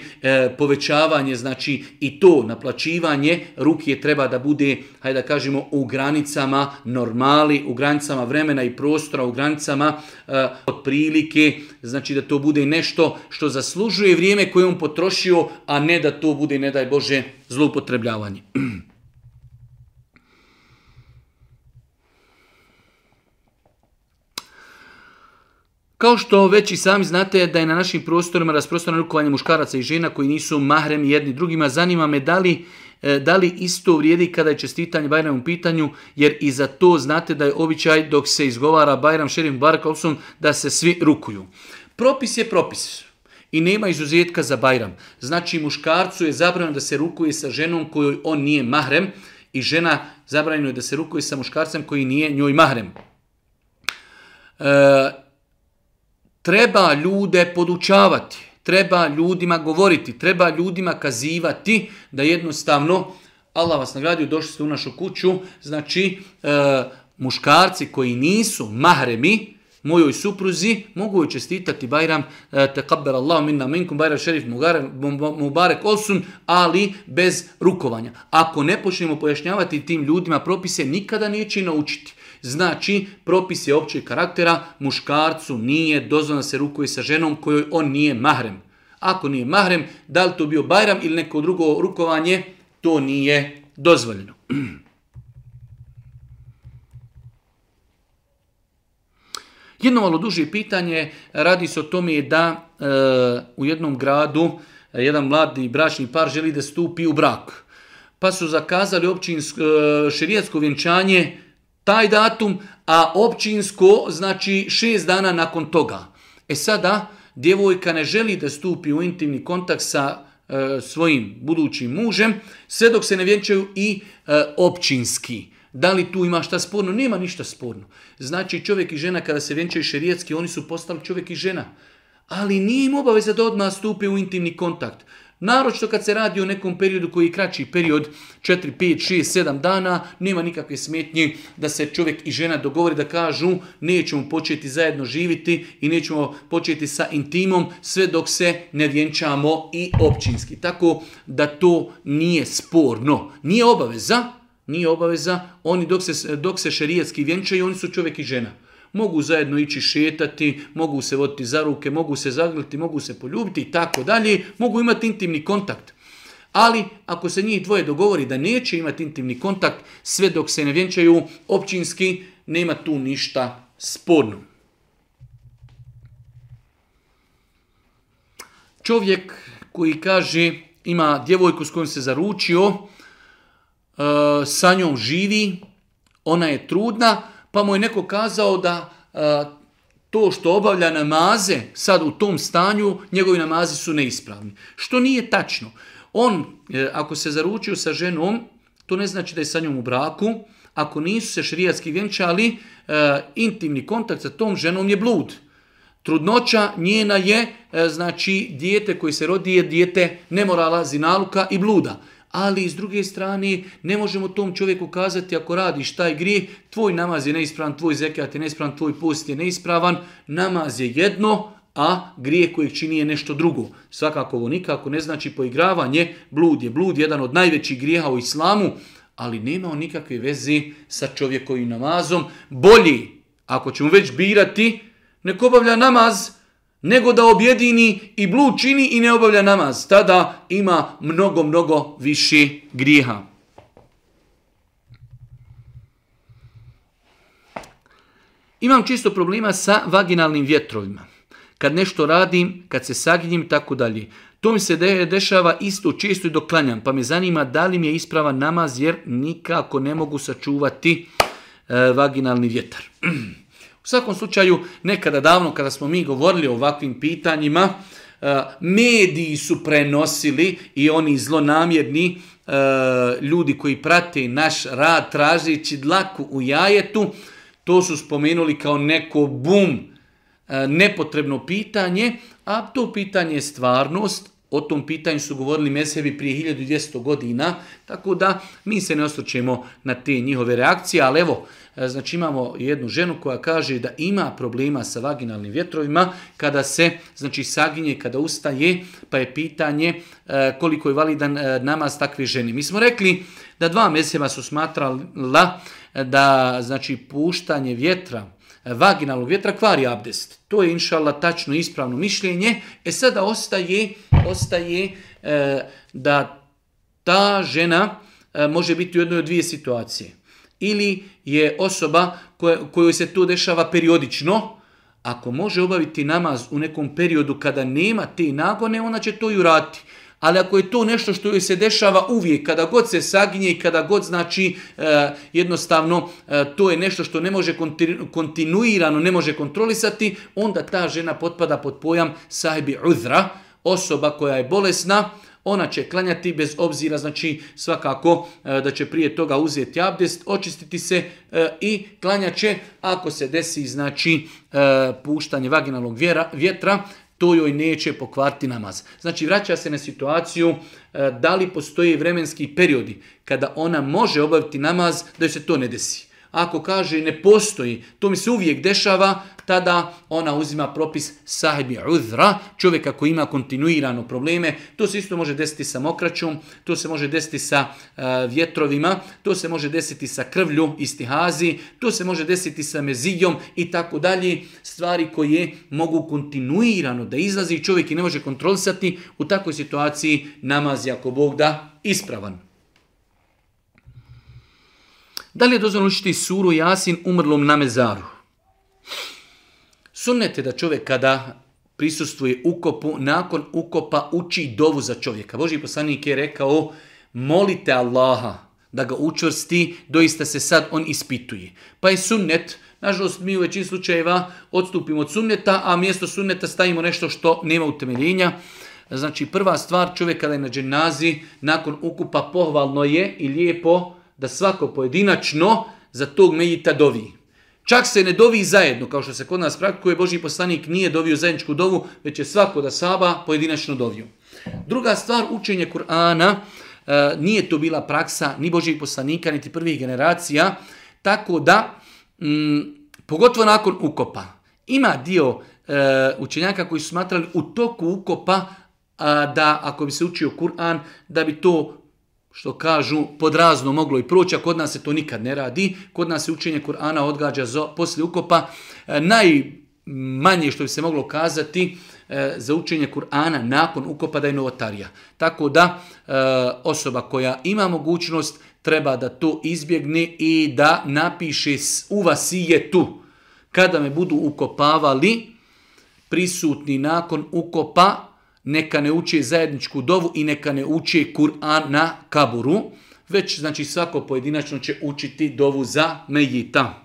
S1: povećavanje znači i to naplaćivanje ruke treba da bude, hajde da kažemo, u granicama normali, u granicama vremena i prostora, u granicama prilike znači da to bude nešto što zaslužuje vrijeme koje on potrošio, a ne da to bude, ne daj Bože, zloupotrebljavanje. Kao što već i sami znate da je na našim prostorima rasprostranjeno rukovanje muškaraca i žena koji nisu mahrem jedni drugima, zanima me da li, e, isto vrijedi kada je čestitanje Bajram u pitanju, jer i za to znate da je običaj dok se izgovara Bajram Šerim Bar da se svi rukuju. Propis je propis i nema izuzetka za Bajram. Znači muškarcu je zabranjeno da se rukuje sa ženom kojoj on nije mahrem i žena zabranjeno je da se rukuje sa muškarcem koji nije njoj mahrem. E, treba ljude podučavati, treba ljudima govoriti, treba ljudima kazivati da jednostavno Allah vas nagradio, došli ste u našu kuću, znači e, muškarci koji nisu mahremi, mojoj supruzi, mogu joj čestitati Bajram e, tekabbel Allah minna minkum Bajram šerif Mubarek Olsun, ali bez rukovanja. Ako ne počnemo pojašnjavati tim ljudima propise, nikada neće naučiti. Znači, propis je općeg karaktera, muškarcu nije da se rukuje sa ženom kojoj on nije mahrem. Ako nije mahrem, da li to bio Bajram ili neko drugo rukovanje, to nije dozvoljeno. Jedno malo duže pitanje radi se o tome da e, u jednom gradu e, jedan mladi bračni par želi da stupi u brak. Pa su zakazali općinsko, e, vjenčanje taj datum, a općinsko znači šest dana nakon toga. E sada, djevojka ne želi da stupi u intimni kontakt sa e, svojim budućim mužem, sve dok se ne vjenčaju i općinski. Da li tu ima šta sporno? Nema ništa sporno. Znači čovjek i žena kada se vjenčaju šerijetski, oni su postali čovjek i žena. Ali nije im obaveza da odmah stupe u intimni kontakt. Naročito kad se radi o nekom periodu koji je kraći period 4, 5, 6, 7 dana, nema nikakve smetnje da se čovjek i žena dogovore da kažu nećemo početi zajedno živiti i nećemo početi sa intimom sve dok se ne vjenčamo i općinski. Tako da to nije sporno, nije obaveza, nije obaveza, oni dok se, dok se šerijetski vjenčaju, oni su čovjek i žena. Mogu zajedno ići šetati, mogu se voditi za ruke, mogu se zagrliti, mogu se poljubiti i tako dalje, mogu imati intimni kontakt. Ali ako se njih dvoje dogovori da neće imati intimni kontakt sve dok se ne vjenčaju općinski, nema tu ništa sporno. Čovjek koji kaže ima djevojku s kojom se zaručio, Eh, sa njom živi, ona je trudna, pa mu je neko kazao da eh, to što obavlja namaze sad u tom stanju, njegovi namazi su neispravni. Što nije tačno. On, eh, ako se zaručio sa ženom, to ne znači da je sa njom u braku, ako nisu se širijatski vjenčali, intimni kontakt sa tom ženom je blud. Trudnoća njena je, znači, dijete koji se rodi je dijete nemorala, zinaluka i bluda ali s druge strane ne možemo tom čovjeku kazati ako radiš taj grijeh, tvoj namaz je neispravan, tvoj zekat je neispravan, tvoj post je neispravan, namaz je jedno, a grije kojeg čini je nešto drugo. Svakako ovo nikako ne znači poigravanje, blud je blud, jedan od najvećih grijeha u islamu, ali nema on nikakve veze sa čovjekovim namazom. Bolji, ako ćemo već birati, neko obavlja namaz, nego da objedini i blu čini i ne obavlja namaz. Tada ima mnogo, mnogo više griha. Imam čisto problema sa vaginalnim vjetrovima. Kad nešto radim, kad se saginjem i tako dalje. To mi se dešava isto čisto i doklanjam, pa me zanima da li mi je ispravan namaz jer nikako ne mogu sačuvati e, vaginalni vjetar. U svakom slučaju, nekada davno kada smo mi govorili o ovakvim pitanjima, e, mediji su prenosili i oni zlonamjerni e, ljudi koji prate naš rad tražeći dlaku u jajetu, to su spomenuli kao neko bum, e, nepotrebno pitanje, a to pitanje je stvarnost, o tom pitanju su govorili mesevi prije 1200 godina, tako da mi se ne osvrćemo na te njihove reakcije, ali evo, E, znači imamo jednu ženu koja kaže da ima problema sa vaginalnim vjetrovima kada se znači saginje, kada ustaje, pa je pitanje e, koliko je validan e, namaz takve žene. Mi smo rekli da dva mjeseca su smatrala da znači puštanje vjetra vaginalnog vjetra kvari abdest. To je inšala tačno ispravno mišljenje. E sada ostaje, ostaje da ta žena može biti u jednoj od dvije situacije ili je osoba kojoj se to dešava periodično, ako može obaviti namaz u nekom periodu kada nema te nagone, ona će to i urati. Ali ako je to nešto što joj se dešava uvijek, kada god se saginje i kada god znači e, jednostavno e, to je nešto što ne može kontinuirano, ne može kontrolisati, onda ta žena potpada pod pojam sahibi uzra, osoba koja je bolesna, ona će klanjati bez obzira, znači svakako e, da će prije toga uzeti abdest, očistiti se e, i klanjat će ako se desi znači e, puštanje vaginalnog vjetra, to joj neće pokvarti namaz. Znači vraća se na situaciju da li postoje vremenski periodi kada ona može obaviti namaz da joj se to ne desi. Ako kaže ne postoji, to mi se uvijek dešava, tada ona uzima propis sahibi uzra, čovjeka koji ima kontinuirano probleme. To se isto može desiti sa mokraćom, to se može desiti sa e, vjetrovima, to se može desiti sa krvlju istihazi, to se može desiti sa mezijom i tako dalje. Stvari koje mogu kontinuirano da izlazi i čovjek i ne može kontrolisati, u takvoj situaciji namaz, ako Bog da, ispravan. Da li je dozvoljeno učiti suru Jasin umrlom na mezaru? Sunnet je da čovjek kada prisustvuje ukopu, nakon ukopa uči dovu za čovjeka. Boži poslanik je rekao, molite Allaha da ga učvrsti, doista se sad on ispituje. Pa je sunnet, nažalost mi u većini slučajeva odstupimo od sunneta, a mjesto sunneta stavimo nešto što nema utemeljenja. Znači prva stvar čovjeka da je na dženazi nakon ukupa pohvalno je i lijepo da svako pojedinačno za tog mejita dovi. Čak se ne dovi zajedno, kao što se kod nas praktikuje, Boži poslanik nije dovio zajedničku dovu, već je svako da saba pojedinačno dovio. Druga stvar, učenje Kur'ana e, nije to bila praksa ni Božih poslanika, niti prvih generacija, tako da, m, mm, pogotovo nakon ukopa, ima dio e, učenjaka koji su smatrali u toku ukopa da ako bi se učio Kur'an, da bi to što kažu pod razno moglo i proći, a kod nas se to nikad ne radi. Kod nas se učenje Kur'ana odgađa za, poslije ukopa. E, najmanje što bi se moglo kazati e, za učenje Kur'ana nakon ukopa da je novotarija. Tako da e, osoba koja ima mogućnost treba da to izbjegne i da napiše u tu. kada me budu ukopavali prisutni nakon ukopa neka ne uči zajedničku dovu i neka ne uči Kur'an na kaburu, već znači svako pojedinačno će učiti dovu za mejita.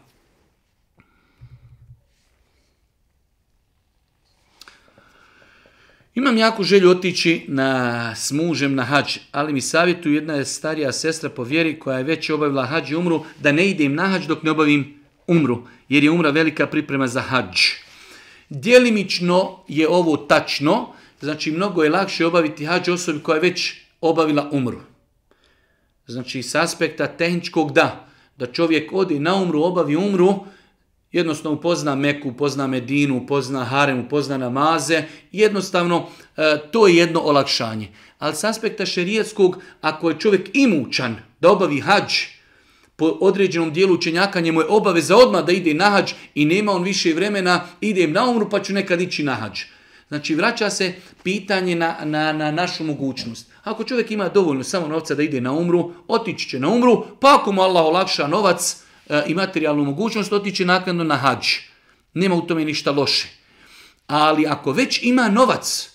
S1: Imam jako želju otići na, s mužem na hađ, ali mi savjetuju jedna je starija sestra po vjeri koja je već obavila hađ i umru, da ne idem na hađ dok ne obavim umru, jer je umra velika priprema za hađ. Djelimično je ovo tačno, znači mnogo je lakše obaviti hađ osobi koja je već obavila umru. Znači s aspekta tehničkog da, da čovjek odi na umru, obavi umru, jednostavno upozna Meku, upozna Medinu, upozna Harem, upozna namaze, jednostavno e, to je jedno olakšanje. Ali s aspekta šerijetskog, ako je čovjek imućan da obavi hađ, po određenom dijelu učenjaka njemu je obaveza odmah da ide na hađ i nema on više vremena, idem na umru pa ću nekad ići na hađ. Znači vraća se pitanje na, na, na, našu mogućnost. Ako čovjek ima dovoljno samo novca da ide na umru, otići će na umru, pa ako mu Allah olakša novac eh, i materijalnu mogućnost, otići naknadno na hađ. Nema u tome ništa loše. Ali ako već ima novac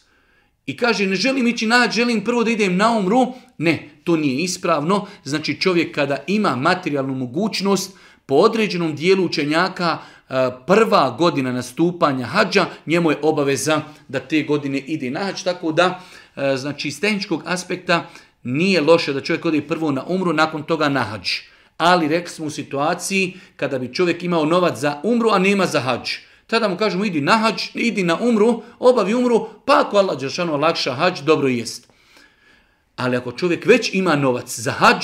S1: i kaže ne želim ići na želim prvo da idem na umru, ne, to nije ispravno. Znači čovjek kada ima materijalnu mogućnost, po određenom dijelu učenjaka e, prva godina nastupanja hađa, njemu je obaveza da te godine ide na hađ, tako da e, znači iz tehničkog aspekta nije loše da čovjek ode prvo na umru, nakon toga na hađ. Ali rekli smo u situaciji kada bi čovjek imao novac za umru, a nema za hađ. Tada mu kažemo idi na hađ, idi na umru, obavi umru, pa ako Allah Đeršanu lakša hađ, dobro jest. Ali ako čovjek već ima novac za hađ,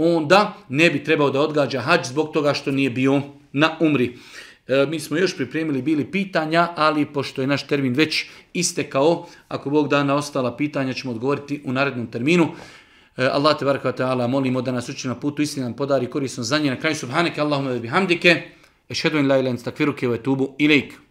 S1: onda ne bi trebao da odgađa hađ zbog toga što nije bio na umri. E, mi smo još pripremili bili pitanja, ali pošto je naš termin već istekao, ako Bog da na ostala pitanja ćemo odgovoriti u narednom terminu. E, Allah te baraka ta'ala, molimo da nas uči na putu, istinu nam podari korisno za nje. Na kraju subhaneke, Allahumma bihamdike, ešhedu in la ilan u etubu